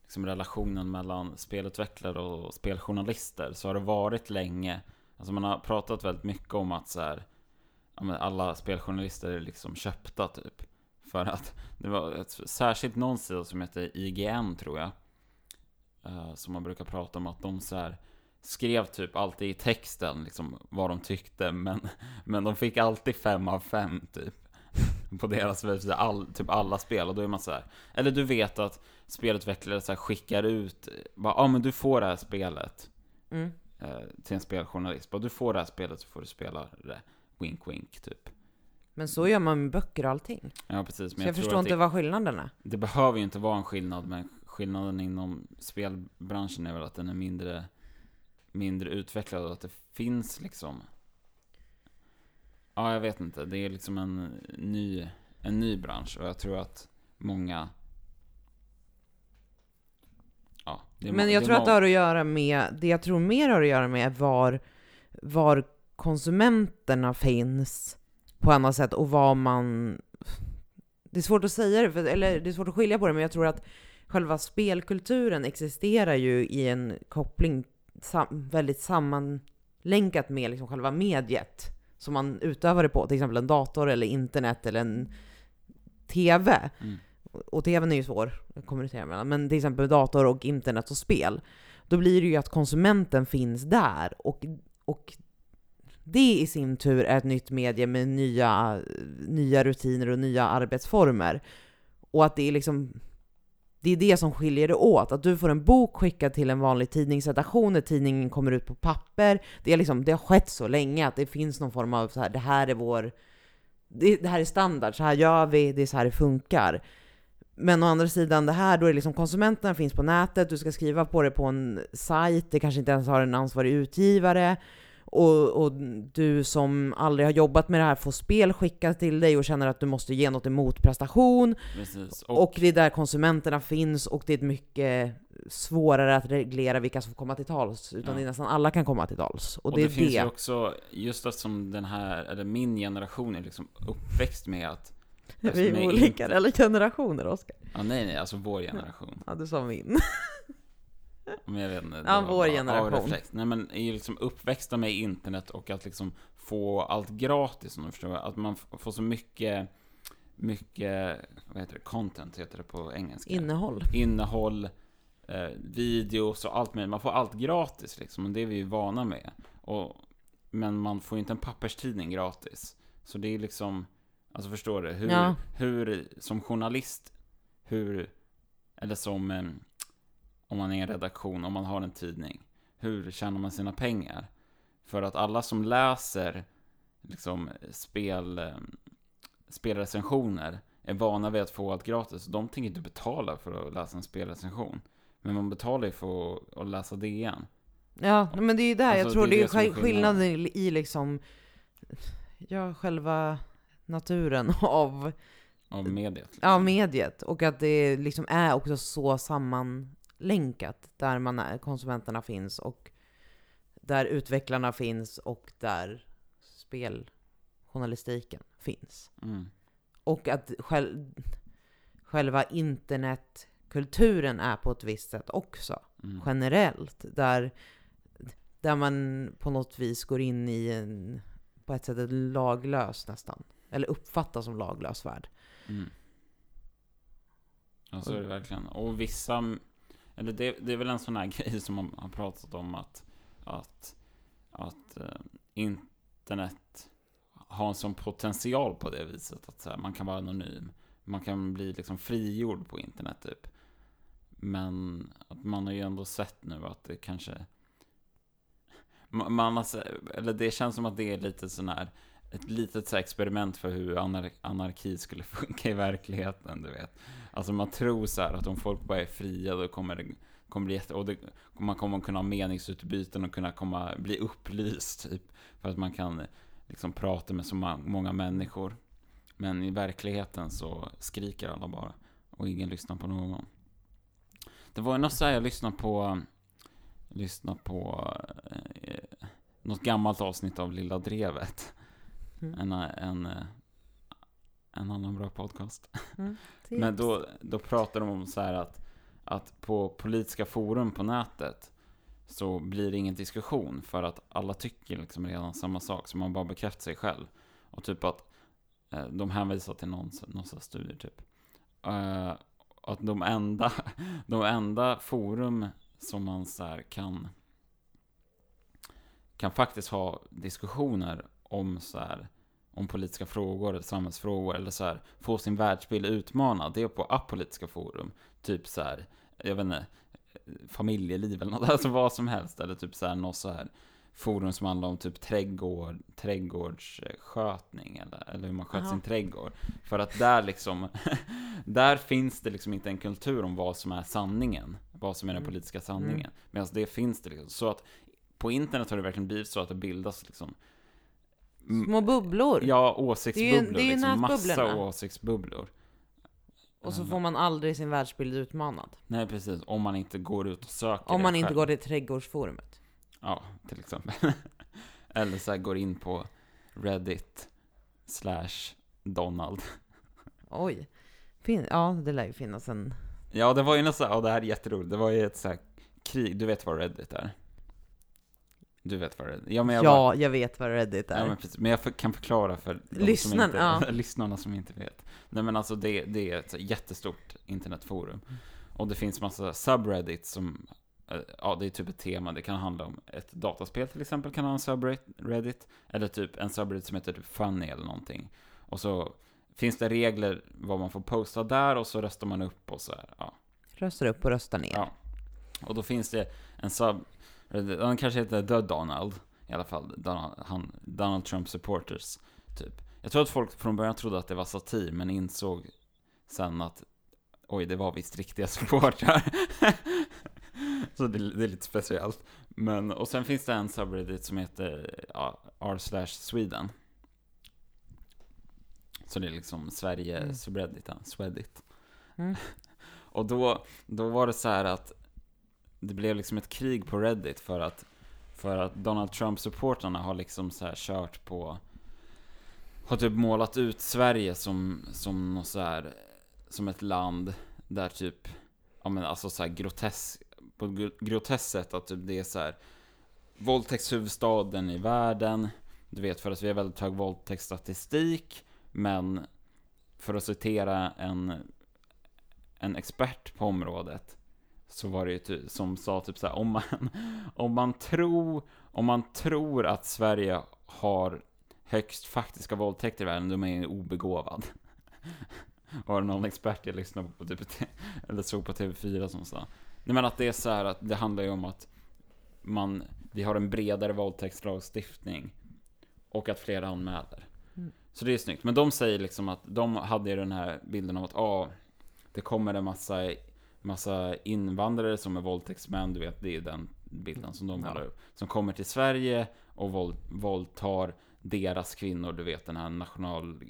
liksom relationen mellan spelutvecklare och speljournalister så har det varit länge, alltså man har pratat väldigt mycket om att så här, alla speljournalister är liksom köpta typ. För att det var ett, särskilt någon sida som heter IGN tror jag. Eh, som man brukar prata om att de så här skrev typ alltid i texten liksom vad de tyckte men, *laughs* men de fick alltid fem av fem typ *laughs* på deras webbsida, all, typ alla spel och då är man så här. Eller du vet att spelutvecklare så här skickar ut, bara, ja ah, men du får det här spelet. Mm. eh, till en speljournalist. Bara du får det här spelet så får du spela det. Wink wink typ. Men så gör man med böcker och allting. Ja precis. Så Men jag, jag, tror förstår inte det, vad skillnaden är. det behöver ju inte vara en skillnad. Men skillnaden inom spelbranschen är väl att den är mindre, mindre utvecklad och att det finns liksom Ja, jag vet inte. Det är liksom en ny, en ny bransch och jag tror att många Ja, Men må- jag tror att det har att göra med, det jag tror mer har att göra med var, var konsumenterna finns på annat sätt och vad man... Det är svårt att säga det, för, eller det är svårt att skilja på det, men jag tror att själva spelkulturen existerar ju i en koppling sam, väldigt sammanlänkat med liksom själva mediet som man utövar det på, till exempel en dator eller internet eller en TV. Mm. Och TVn är ju svår att kommunicera mellan, men till exempel dator och internet och spel. Då blir det ju att konsumenten finns där och, och det i sin tur är ett nytt medie med nya, nya rutiner och nya arbetsformer. Och att det är liksom det är det som skiljer det åt. Att du får en bok skickad till en vanlig tidningsredaktion när tidningen kommer ut på papper. Det, är liksom, det har skett så länge att det finns någon form av så här, det här är vår... Det, det här är standard, så här gör vi, det är så här det funkar. Men å andra sidan, det här, då är det liksom konsumenterna finns på nätet, du ska skriva på det på en sajt, det kanske inte ens har en ansvarig utgivare. Och, och du som aldrig har jobbat med det här får spel skickat till dig och känner att du måste ge något i motprestation. Precis. Och, det är där konsumenterna finns och det är mycket svårare att reglera vilka som får komma till tals. Utan Ja. det är nästan alla kan komma till tals. Och, Och det, det, finns det. ju också, just eftersom den här, eller min generation är liksom uppväxt med att alltså, *laughs* Vi är olika inte- eller generationer, Oskar. Ja, nej, nej, alltså vår generation. Ja, du sa min. *laughs* Men jag vet inte. Ja, vår bara generation. av reflex. Nej, men är ju liksom uppväxta med internet och att liksom få allt gratis, om du förstår. Att man får så mycket, mycket, vad heter det, content heter det på engelska. Innehåll. Innehåll, eh, videos och allt möjligt. Man får allt gratis liksom, och det är vi ju vana med. Och, men man får ju inte en papperstidning gratis. Så det är liksom, alltså förstår du? Hur, Ja. hur som journalist, hur, eller som, eh, om man är en redaktion, om man har en tidning, hur tjänar man sina pengar? För att alla som läser liksom spel, eh, spelrecensioner är vana vid att få allt gratis. De tänker inte betala för att läsa en spelrecension. Men man betalar ju för att, läsa DN. Ja, men det är ju där jag Alltså, tror det är det är, skillnaden. i liksom, ja, själva naturen *laughs* av Av mediet. liksom. ja, mediet. Och att det liksom är också så sammanlänkat där man är, konsumenterna finns och där utvecklarna finns och där speljournalistiken finns. Mm. Och att själv, själva internetkulturen är på ett visst sätt också. Mm. Generellt. Där, där man på något vis går in i en, på ett sätt, ett laglös nästan. Eller uppfattas som laglös värld. Mm. Ja, så är det verkligen. Och vissa, eller det, det är väl en sån här *laughs* grej som man har pratat om att, att, att eh, internet har en sån potential på det viset. Att så här, man kan vara anonym. Man kan bli liksom frigjord på internet typ. Men att man har ju ändå sett nu att det kanske... Man har, eller det känns som att det är lite sån här ett litet så experiment för hur anar anarki skulle *laughs* funka i verkligheten, du vet. Alltså man tror så här att om folk bara är fria då kommer det kommer bli jätte, och det, man kommer kunna ha meningsutbyten och kunna komma, bli upplyst typ. För att man kan liksom prata med så många människor. Men i verkligheten så skriker alla bara och ingen lyssnar på någon. Det var ju något så här jag lyssnade på, lyssnade på eh, något gammalt avsnitt av Lilla Drevet. Mm. En, en, eh, en annan bra podcast. Mm. *laughs* Men då, då pratar de om så här att, att på politiska forum på nätet så blir det ingen diskussion för att alla tycker liksom redan samma sak, så man bara bekräftar sig själv. Och typ att eh, de hänvisar till någon, någon sån här studie typ. Eh, att de enda, *laughs* de enda forum som man så här kan kan faktiskt ha diskussioner om så här om politiska frågor eller samhällsfrågor eller så här få sin världsbild utmanad. Det är på apolitiska forum. Typ så här, jag vet inte, familjeliv eller något, *laughs* alltså vad som helst. Eller typ så här, något så här forum som handlar om typ trädgård, trädgårdsskötning eller, eller hur man sköter Aha. sin trädgård. För att där liksom, *laughs* där finns det liksom inte en kultur om vad som är sanningen, vad som är den Mm. politiska sanningen. Medan det finns det liksom. Så att på internet har det verkligen blivit så att det bildas liksom Små bubblor. Ja, åsiktsbubblor. det är ju liksom. Massa åsiktsbubblor. Och så Eh, får man aldrig sin världsbild utmanad. Nej, precis. Om man inte går ut och söker Om det man inte själv. går till trädgårdsforumet. Ja, till exempel. *laughs* Eller så går in på Reddit slash Donald. Oj. Fin- ja, det lär ju finnas en... Ja, det var ju något så här, ja det här är jätteroligt. Det var ju ett så här krig, du vet vad Reddit är? Du vet vad Reddit är? Ja, men jag bara, ja, jag vet vad Reddit är. Ja, men, precis. men jag för- kan förklara för Lyssnarna, som inte, ja. *laughs* lyssnarna som inte vet. Nej men alltså det, det är ett jättestort internetforum. Och det finns massa subreddits som, eh, ja det är typ ett tema, det kan handla om ett dataspel till exempel, kan ha en subreddit. Eller typ en subreddit som heter typ funny eller någonting. Och så finns det regler vad man får posta där och så röstar man upp och så här, ja. Röstar upp och röstar ner. Ja. Och då finns det en sub, den kanske heter The Donald, i alla fall, Donald, han, Donald Trump supporters, typ. Jag tror att folk från början trodde att det var satir, men insåg sen att oj, det var visst riktiga *laughs* supportrar. Så det, det är lite speciellt. Men, och sen finns det en subreddit som heter ja, r Sweden. Så det är liksom Sverige Mm. subredditen, Swedit. Mm. *laughs* Och då, då var det så här att det blev liksom ett krig på Reddit för att, för att Donald Trump-supportrarna har liksom så här kört på, har typ målat ut Sverige som, som något så här, som ett land där typ, ja men alltså så här grotesk, på ett groteskt sätt att typ det är så här våldtäktshuvudstaden i världen, du vet för att vi har väldigt hög våldtäktsstatistik, men för att citera en, en expert på området så var det ju ty- som sa typ så här, om man, *laughs* om man tror, om man tror att Sverige har högst faktiska våldtäkter i världen, då är man ju obegåvad. *laughs* Var det någon expert jag lyssnade på, typ, eller såg på TV4 som sa. Nej men att det är så här att det handlar ju om att man, vi har en bredare våldtäktslagstiftning och att fler anmäler. Mm. Så det är snyggt. Men de säger liksom att de hade ju den här bilden av att ah, det kommer en massa, massa invandrare som är våldtäktsmän, du vet, det är den bilden som de Ja. målar upp. Som kommer till Sverige och våld, våldtar deras kvinnor, du vet den här national,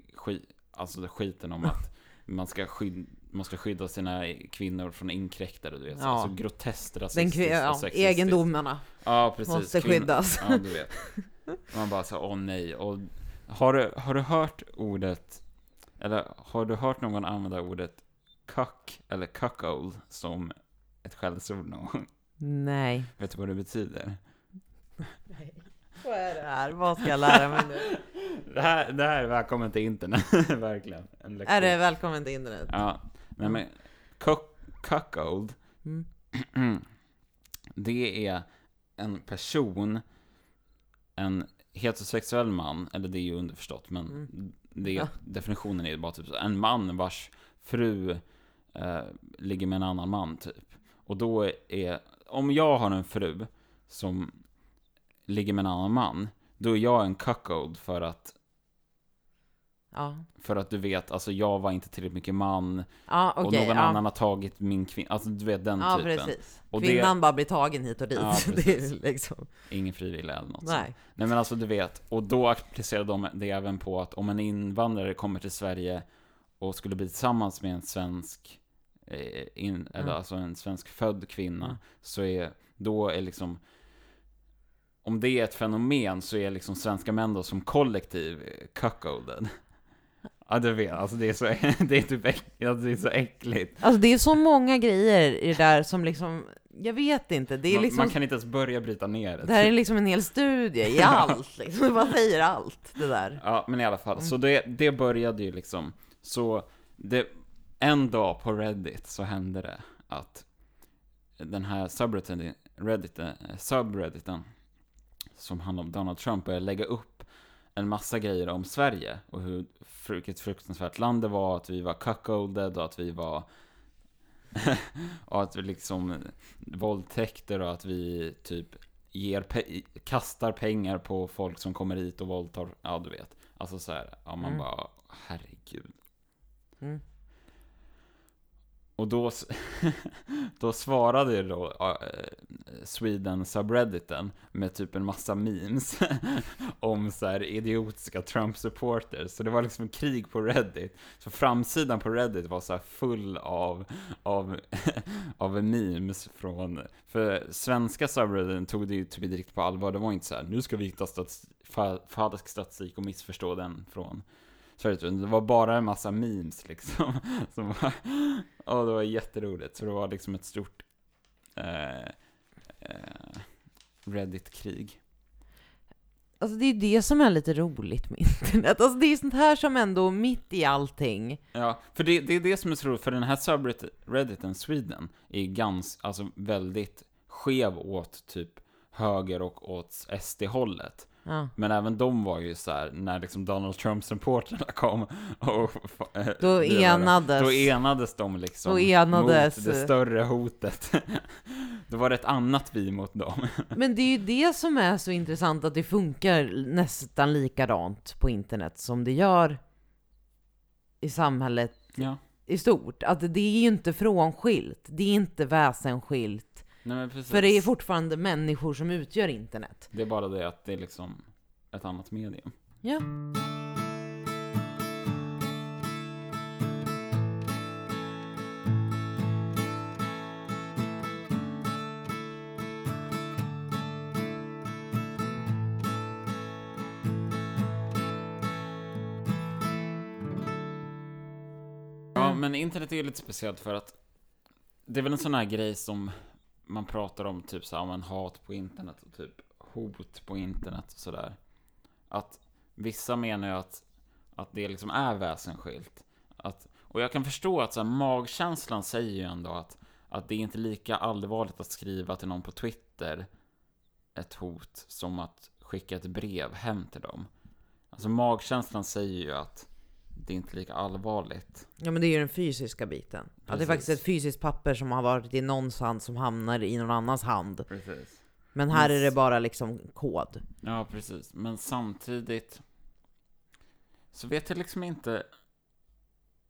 alltså skiten om att *laughs* man ska, skyd, man ska skydda sina kvinnor från inkräktare, du vet. Ja. Alltså groteskt Den rasistiskt kvi- ja, och sexistiskt. egendomarna Ja, precis. måste Kvinnor- skyddas. Ja, du vet. Man bara så åh nej. Och har du, har du hört ordet, eller har du hört någon använda ordet cuck eller cuckold som ett skällsord någon gång? Nej. Vet du vad det betyder? Vad är det här? Vad ska jag lära mig nu? *laughs* Det här, det här är välkommen till internet, *laughs* verkligen. Är det välkommen till internet? Ja, nej men cuck, cuckold, Mm. *clears throat* det är en person, en heterosexuell man, eller det är ju underförstått, men Mm. det, Ja. definitionen är bara typ så, en man vars fru eh, ligger med en annan man typ. Och då är, om jag har en fru som ligger med en annan man, då är jag en cuckold för att, Ja, för att du vet, alltså jag var inte tillräckligt mycket man, ja och okej. någon ja. annan har tagit min kvinna, alltså du vet den typen. precis. Och det- Kvinnan bara blir tagen hit och dit. Ja, *laughs* det är liksom... Ingen frivillig eller något. Nej. Nej men alltså du vet, och då applicerar de det även på att om en invandrare kommer till Sverige och skulle bli tillsammans med en svensk, eh, in, eller Mm. alltså en svensk född kvinna, Mm. så är, då är liksom, om det är ett fenomen så är liksom svenska män då som kollektiv eh, cuckolded. Ja du vet, alltså det är så, *laughs* det är typ äck, alltså det är så äckligt. Alltså det är så många grejer i det där som liksom, jag vet inte, det är man, liksom, man kan inte ens börja bryta ner det. det här är liksom en hel studie i *laughs* allt liksom, bara säger allt det där. Ja, men i alla fall. Mm. Så det, det började ju liksom, så det, en dag på Reddit så hände det att den här subredditen, Redditen, subredditen som handlar om Donald Trump började lägga upp en massa grejer om Sverige och hur vilket fruktansvärt land det var, att vi var cuckolded och att vi var *laughs* och att vi liksom våldtäkter och att vi typ ger pe- kastar pengar på folk som kommer hit och våldtar, ja du vet. Alltså så här, ja man Mm. bara, herregud. Mm. Och då, *laughs* då svarade ju då uh, eh, Sweden subredditen med typ en massa memes *laughs* om så här idiotiska Trump-supporters. Så det var liksom krig på Reddit. Så framsidan på Reddit var så här full av, av, *laughs* av memes från, för svenska subredditen tog det ju typ inte riktigt på allvar. Det var inte så här, nu ska vi hitta stats, fa, falsk statistik och missförstå den från Sverige. utan Det var bara en massa memes liksom. *laughs* Som var, ja, det var jätteroligt. Så det var liksom ett stort eh, eh, Reddit-krig. Alltså det är ju det som är lite roligt med internet. Alltså det är sånt här som ändå mitt i allting. Ja, för det, det är det som är så roligt, för den här subredditen Sweden är ganska, alltså väldigt skev åt typ höger och åt SD-hållet. Ja. Men även de var ju så här när liksom Donald Trumps reportrarna kom och... eh, Då enades. Då enades de liksom Då enades- mot det större hotet. *laughs* då var det ett annat vi mot dem. *laughs* Men det är ju det som är så intressant, att det funkar nästan likadant på internet som det gör i samhället Ja. i stort. Att det är ju inte frånskilt, det är inte väsensskilt. Nej. För det är fortfarande människor som utgör internet. Det är bara det att det är liksom ett annat medium. Ja. Ja, men internet är ju lite speciellt för att det är väl en sån här grej som man pratar om, typ så här, om hat på internet och typ hot på internet och sådär. Att vissa menar ju att, att det liksom är väsensskilt. Att, och jag kan förstå att så här, magkänslan säger ju ändå att, att det är inte lika allvarligt att skriva till någon på Twitter ett hot som att skicka ett brev hem till dem. Alltså magkänslan säger ju att det är inte lika allvarligt. Ja men det är ju den fysiska biten. Att det är Precis. faktiskt ett fysiskt papper som har varit i någons hand som hamnar i någon annans hand. Precis. Men här Yes. är det bara liksom kod. Ja, precis. Men samtidigt så vet jag liksom inte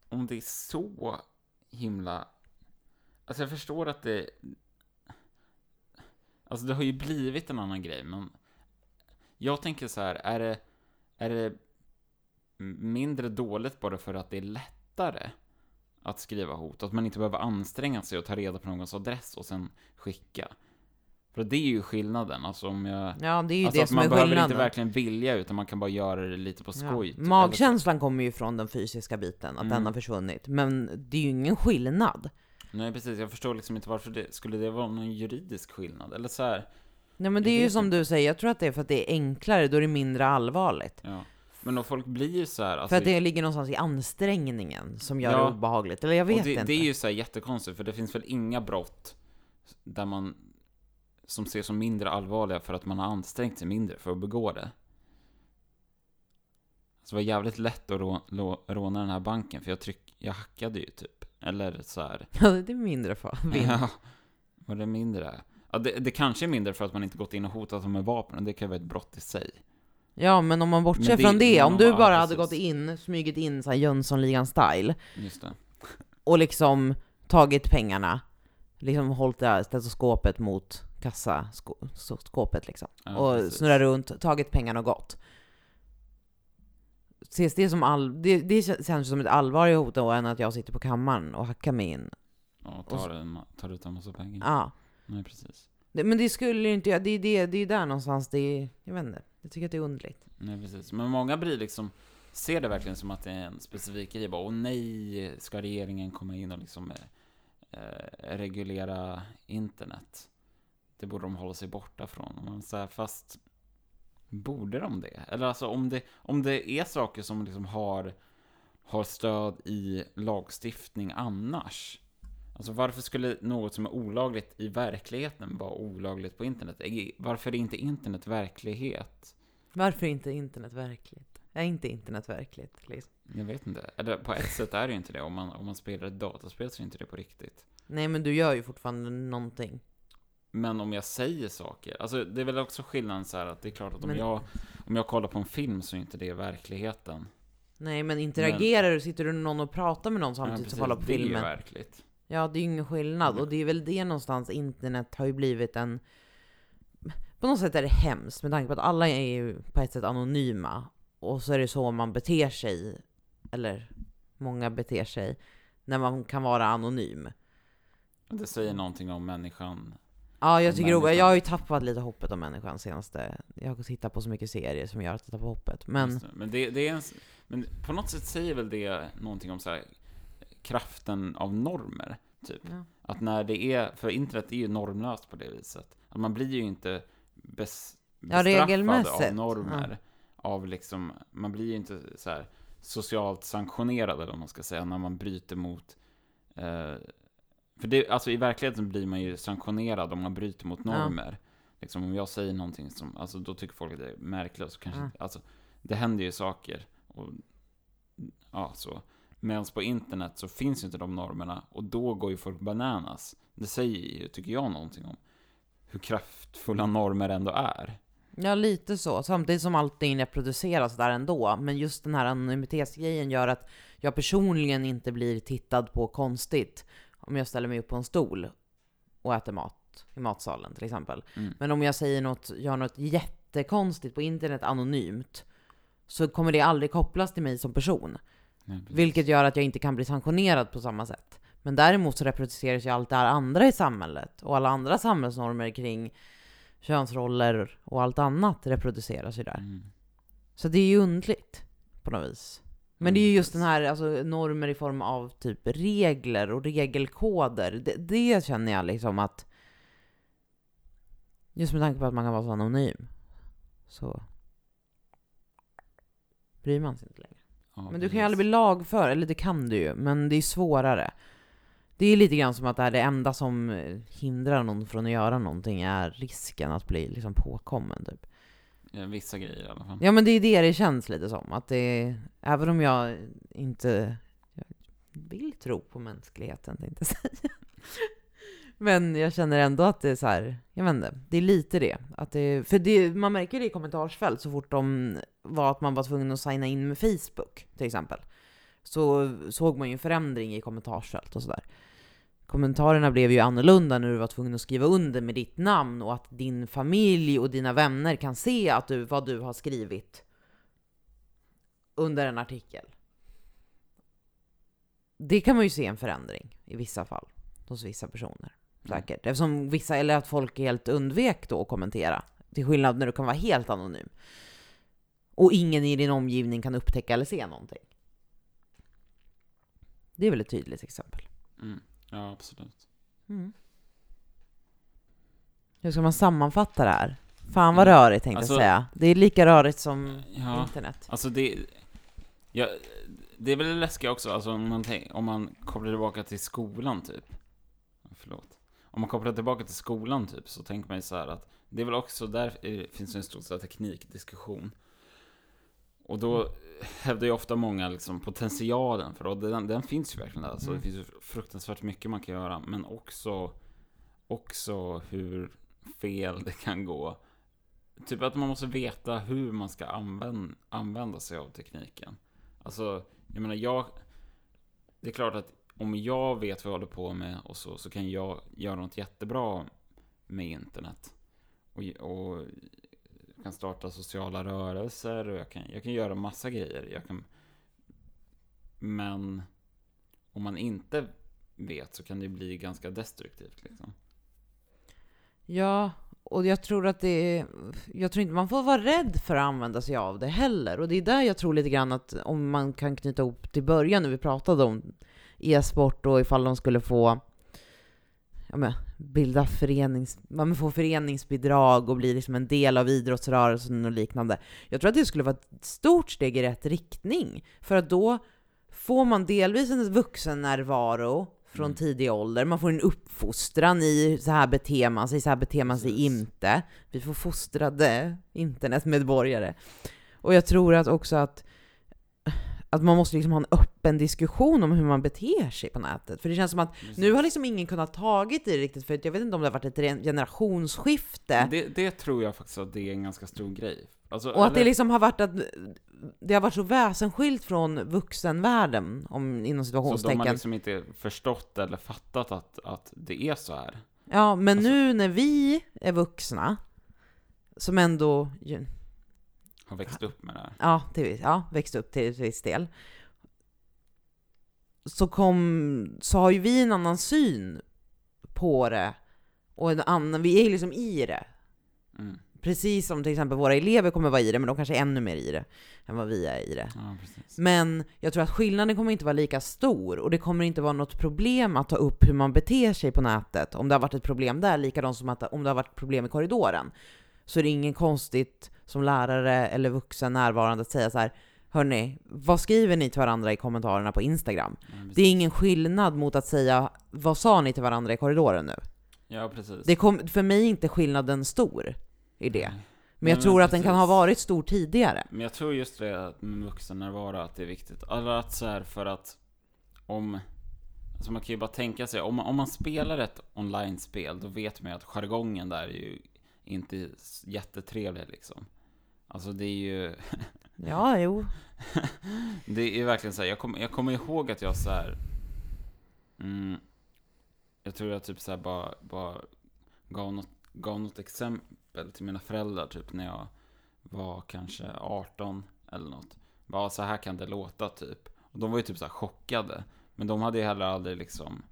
om det är så himla... Alltså jag förstår att det... Alltså det har ju blivit en annan grej, men jag tänker så här, är det, är det mindre dåligt bara för att det är lättare att skriva hot? Att man inte behöver anstränga sig och ta reda på någons adress och sen skicka? För det är ju skillnaden, alltså om jag... Ja det är ju Alltså det som man är behöver skillnaden. inte verkligen vilja, utan man kan bara göra det lite på Ja. skoj. typ. Magkänslan kommer ju från den fysiska biten, att Mm. den har försvunnit. Men det är ju ingen skillnad. Nej, precis. Jag förstår liksom inte varför det... Skulle det vara någon juridisk skillnad? Eller så här... Nej men det är ju som du säger, jag tror att det är för att det är enklare, då är det mindre allvarligt. Ja. Men då folk blir ju så här... Alltså, för att det ligger någonstans i ansträngningen som gör Ja. det obehagligt. Eller jag vet och det, inte. det är ju så här jättekonstigt, för det finns väl inga brott där man... Som ses som mindre allvarliga för att man har ansträngt sig mindre för att begå det. Så det var jävligt lätt att rå, lå, råna den här banken, för jag tryck... Jag hackade ju typ. Eller så här... *laughs* Ja, det är mindre far. *laughs* Ja, var det mindre? Ja, det, det kanske är mindre för att man inte gått in och hotat dem med vapen, det kan vara ett brott i sig. Ja, men om man bortser det- från det, om du bara hade precis. gått in, smugit in så här Jönssonligan-style, Just det. och liksom tagit pengarna, liksom hållit det här stetoskopet mot kassaskåpet liksom, Ja, och precis. snurrat runt, tagit pengarna och gått. Ses det som all... Det, det känns som ett allvarligare hot då än att jag sitter på kammaren och hackar mig in. Ja, Och tar, så- en, tar ut en massa pengar. Ja. Nej, precis. Det, men det skulle ju inte jag, det är det, det är där någonstans det jag vet inte, jag tycker att det är underligt. Nej, precis. Men många blir liksom, ser det verkligen som att det är en specifik grej. Bara, åh nej, ska regeringen komma in och liksom eh, eh reglera internet? Det borde de hålla sig borta från. Och man fast borde de det? Eller alltså om det, om det är saker som liksom har, har stöd i lagstiftning annars. Alltså varför skulle något som är olagligt i verkligheten vara olagligt på internet? Varför är inte internet verklighet? Varför är inte internet verkligt? Är inte internet verkligt? Liksom? Jag vet inte. Eller på ett sätt är det ju inte det. Om man, om man spelar ett dataspel så är inte det på riktigt. Nej men du gör ju fortfarande någonting. Men om jag säger saker, alltså det är väl också skillnaden så här att det är klart att om Men- jag, om jag kollar på en film så är inte det verkligheten. Nej men interagerar du, sitter du med någon och pratar med någon samtidigt precis, som kollar på det är ju filmen? verkligt. Ja, det är ju ingen skillnad. Och det är väl det någonstans, internet har ju blivit en... På något sätt är det hemskt med tanke på att alla är ju på ett sätt anonyma. Och så är det så man beter sig, eller många beter sig, när man kan vara anonym. Det säger någonting om människan. Ja, jag tycker människan. jag har ju tappat lite hoppet om människan senaste... Jag har tittat på så mycket serier som gör att jag tappar hoppet. Men det. Men, det, det är en, men på något sätt säger väl det någonting om så här, kraften av normer, typ. ja. Att när det är, för internet är ju normlöst på det viset. Att man blir ju inte bes, Ja, bestraffad regelmässigt. av normer. Av liksom, man blir ju inte så här socialt sanktionerad eller vad man ska säga, när man bryter mot eh, för det, alltså i verkligheten blir man ju sanktionerad om man bryter mot Ja. normer. Liksom om jag säger någonting som, alltså då tycker folk att det är märkligt, så kanske, Ja. alltså det händer ju saker. Och, ja, så. Medan på internet så finns ju inte de normerna och då går ju folk bananas. Det säger ju, tycker jag, någonting om hur kraftfulla normer ändå är. Ja, lite så. Samtidigt som allting reproduceras där ändå. Men just den här anonymitetsgrejen gör att jag personligen inte blir tittad på konstigt om jag ställer mig upp på en stol och äter mat i matsalen till exempel. Mm. Men om jag säger något, gör något jättekonstigt på internet anonymt så kommer det aldrig kopplas till mig som person. Nej. Vilket gör att jag inte kan bli sanktionerad på samma sätt. Men däremot så reproduceras ju allt det här andra i samhället och alla andra samhällsnormer kring könsroller och allt annat reproduceras ju där. Mm. Så det är ju undligt på något vis. Men det är ju Mm, just den här alltså, normer i form av typ regler och regelkoder. Det, det känner jag liksom att just med tanke på att man kan vara så anonym så bryr man sig inte längre. Ja, Men du kan ju aldrig bli lagför, eller det kan du ju, men det är svårare. Det är lite grann som att det, här, det enda som eh, hindrar någon från att göra någonting är risken att bli liksom påkommen typ. Vissa grejer i alla fall. Ja men det är det det känns lite som, att det även om jag inte jag vill tro på mänskligheten tänkte jag säga. *laughs* Men jag känner ändå att det är så här, jag vet inte, det är lite det. Att det för det, man märker det i kommentarsfält så fort de var att man var tvungen att signa in med Facebook till exempel. Så såg man ju en förändring i kommentarsfält och sådär. Kommentarerna blev ju annorlunda när du var tvungen att skriva under med ditt namn och att din familj och dina vänner kan se att du, vad du har skrivit under en artikel. Det kan man ju se en förändring i vissa fall hos vissa personer. Mm. Säkert. Eftersom vissa, eller att folk helt undvek då att kommentera. Till skillnad när du kan vara helt anonym. Och ingen i din omgivning kan upptäcka eller se någonting. Det är väl ett tydligt exempel. Mm. Ja, absolut. Mm. Hur ska man sammanfatta det här? Fan vad Mm. rörigt tänkte Alltså- jag säga. Det är lika rörigt som Ja, internet. alltså det... Ja, det är väl läskigt också, alltså om man, tänk, om man kopplar tillbaka till skolan typ. Förlåt. Om man kopplar tillbaka till skolan typ, så tänker man ju så här att det är väl också, där är- finns en stor teknikdiskussion. Och då hävdar ju ofta många liksom potentialen för och den, den finns ju verkligen där. Alltså, Mm. Det finns ju fruktansvärt mycket man kan göra, men också, också hur fel det kan gå. Typ att man måste veta hur man ska använda, använda sig av tekniken. Alltså, jag menar, jag... Det är klart att om jag vet vad jag håller på med och så, så kan jag göra något jättebra med internet. Och, och kan starta sociala rörelser och jag kan, jag kan göra massa grejer. Jag kan, men om man inte vet så kan det bli ganska destruktivt. Liksom. Ja, och jag tror att det är, jag tror inte man får vara rädd för att använda sig av det heller. Och det är där jag tror lite grann att om man kan knyta ihop till början när vi pratade om e-sport och ifall de skulle få ja, men, bilda förenings, man får föreningsbidrag och bli liksom en del av idrottsrörelsen och liknande. Jag tror att det skulle vara ett stort steg i rätt riktning. För att då får man delvis en vuxen närvaro från Mm. tidig ålder. Man får en uppfostran i så här beter man sig, så här beter man sig inte. Vi får fostrade internetmedborgare. Och jag tror att också att att man måste liksom ha en öppen diskussion om hur man beter sig på nätet. För det känns som att nu har liksom ingen kunnat tagit i det riktigt, för att jag vet inte om det har varit ett generationsskifte. Det, det tror jag faktiskt att det är en ganska stor grej. Alltså, Och att det eller- liksom har varit att det har varit så väsensskilt från vuxenvärlden, om, inom Så de har situationstecken. liksom inte förstått eller fattat att, att det är så här. Ja, men Alltså- nu när vi är vuxna, som ändå ju- Har växt upp med det här. ja, till, ja, växt upp till viss del, så, kom, så har ju vi en annan syn på det, och en annan, vi är liksom i det. Mm. Precis som till exempel våra elever kommer vara i det, men de kanske är ännu mer i det än vad vi är i det. Ja. Men jag tror att skillnaden kommer inte vara lika stor och det kommer inte vara något problem att ta upp hur man beter sig på nätet. Om det har varit ett problem där, likadant som att om det har varit problem i korridoren, så är det ingen konstigt som lärare eller vuxen närvarande att säga så här Hörni, vad skriver ni till varandra i kommentarerna på Instagram? Precis. Det är ingen skillnad mot att säga vad sa ni till varandra i korridoren nu? Ja, precis. Det kom, för mig är inte skillnaden stor i det. Men jag Nej, tror att den kan ha precis. varit stor tidigare. Men jag tror just det att med vuxennärvaro, att det är viktigt. Eller att så här för att om... Alltså man kan ju bara tänka sig, om man, om man spelar ett online-spel, då vet man ju att jargongen där är ju inte jättetrevlig liksom. Alltså det är ju... *laughs* Ja, jo. Det är verkligen så här, jag, kom, jag kommer ihåg att jag så här. Mm, jag tror jag typ så här bara, bara gav, något, gav något exempel till mina föräldrar typ när jag var kanske 18 eller något. Bara så här kan det låta typ. Och de var ju typ så här chockade. Men de hade ju heller aldrig liksom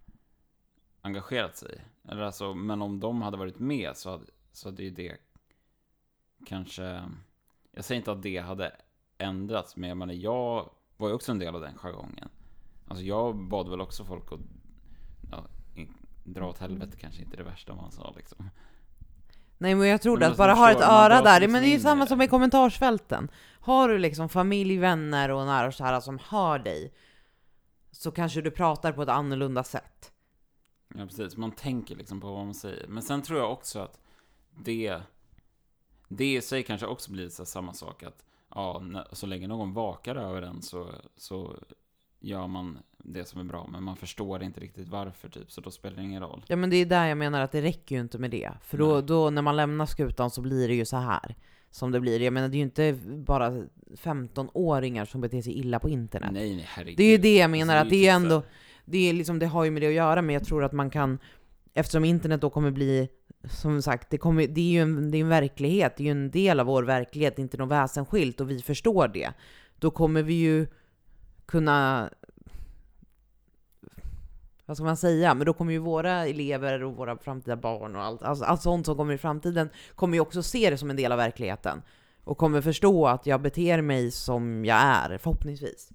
engagerat sig. Eller alltså, men om de hade varit med så hade, så hade ju det kanske... Jag säger inte att det hade ändrats, men jag menar, jag var ju också en del av den jargongen. Alltså jag bad väl också folk att ja, dra åt helvete kanske inte det värsta man sa liksom. Nej men jag trodde Men att man bara ha ett öra där, liksom men det är ju samma det. som i kommentarsfälten. Har du liksom familj, vänner och nära och kära som hör dig, så kanske du pratar på ett annorlunda sätt. Ja precis, man tänker liksom på vad man säger. Men sen tror jag också att det, det i sig kanske också blir så samma sak att ja, så länge någon vakar över en så, så gör man det som är bra. Men man förstår inte riktigt varför typ, så då spelar det ingen roll. Ja men det är där jag menar att det räcker ju inte med det. För då, Nej. då när man lämnar skutan så blir det ju så här som det blir. Jag menar det är ju inte bara 15-åringar som beter sig illa på internet. Nej, nej, herregud. Det är ju det jag menar, Alltså, att det är typ ändå, det, är liksom, det har ju med det att göra, men jag tror att man kan, eftersom internet då kommer bli, som sagt, det, kommer, det är ju en, det är en verklighet, det är ju en del av vår verklighet, inte något väsensskilt, och vi förstår det. Då kommer vi ju kunna, vad ska man säga, men då kommer ju våra elever och våra framtida barn och allt, alltså, allt sånt som kommer i framtiden, kommer ju också se det som en del av verkligheten. Och kommer förstå att jag beter mig som jag är, förhoppningsvis.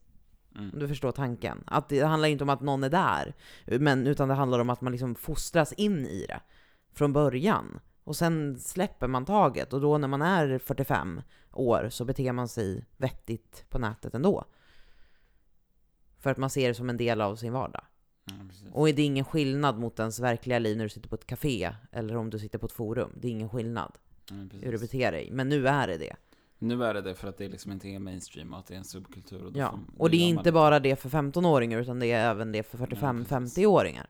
Mm. Om du förstår tanken. Att det handlar inte om att någon är där, men, utan det handlar om att man liksom fostras in i det från början. Och sen släpper man taget, och då när man är 45 år så beter man sig vettigt på nätet ändå. För att man ser det som en del av sin vardag. Ja. Och det är ingen skillnad mot ens verkliga liv när du sitter på ett café, eller om du sitter på ett forum. Det är ingen skillnad Ja, hur du beter dig. Men nu är det det. Nu är det det för att det liksom inte är mainstream och att det är en subkultur. Och, Ja, får- och det är inte bara det för 15-åringar, utan det är även det för Ja, precis. 45-50-åringar.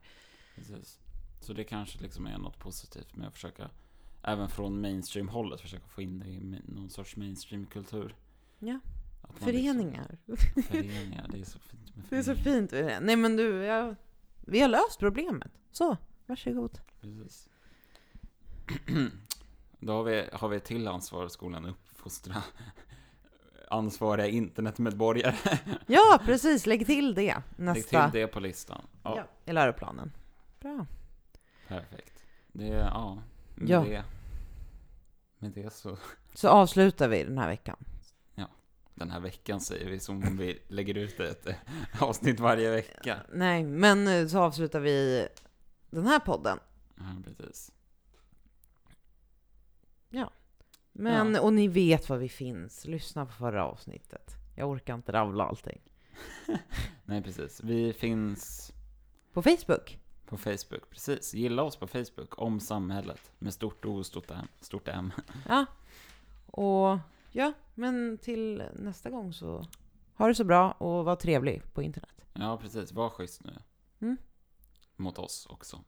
Så det kanske liksom är något positivt med att försöka, även från mainstream-hållet, försöka få in det i någon sorts mainstream-kultur. Ja. Föreningar. Liksom, föreningar, det är så fint med Det är så fint. med det. Nej men du, jag, vi har löst problemet. Så, varsågod. Precis. *clears throat* Då har vi, har vi till ansvar skolan, uppfostra *laughs* ansvariga internetmedborgare. Ja, precis. Lägg till det Lägg nästa till det på listan. Ja, ja, i läroplanen. Bra. Perfekt. Det, ja, med Ja. det. Med det så, Så avslutar vi den här veckan. den här veckan säger vi som om vi lägger ut ett *laughs* avsnitt varje vecka. Nej, men så avslutar vi den här podden. Ja, precis. Men, Ja. och ni vet var vi finns. Lyssna på förra avsnittet. Jag orkar inte ravla allting. *laughs* Nej, precis. Vi finns På Facebook. På Facebook, precis. Gilla oss på Facebook, om samhället, med stort O och stort M. Stort M. Ja. Och ja, men till nästa gång så Ha det så bra och var trevlig på internet. Ja, precis. Var schysst nu. Mm. Mot oss också.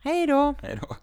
Hej då! Hej då.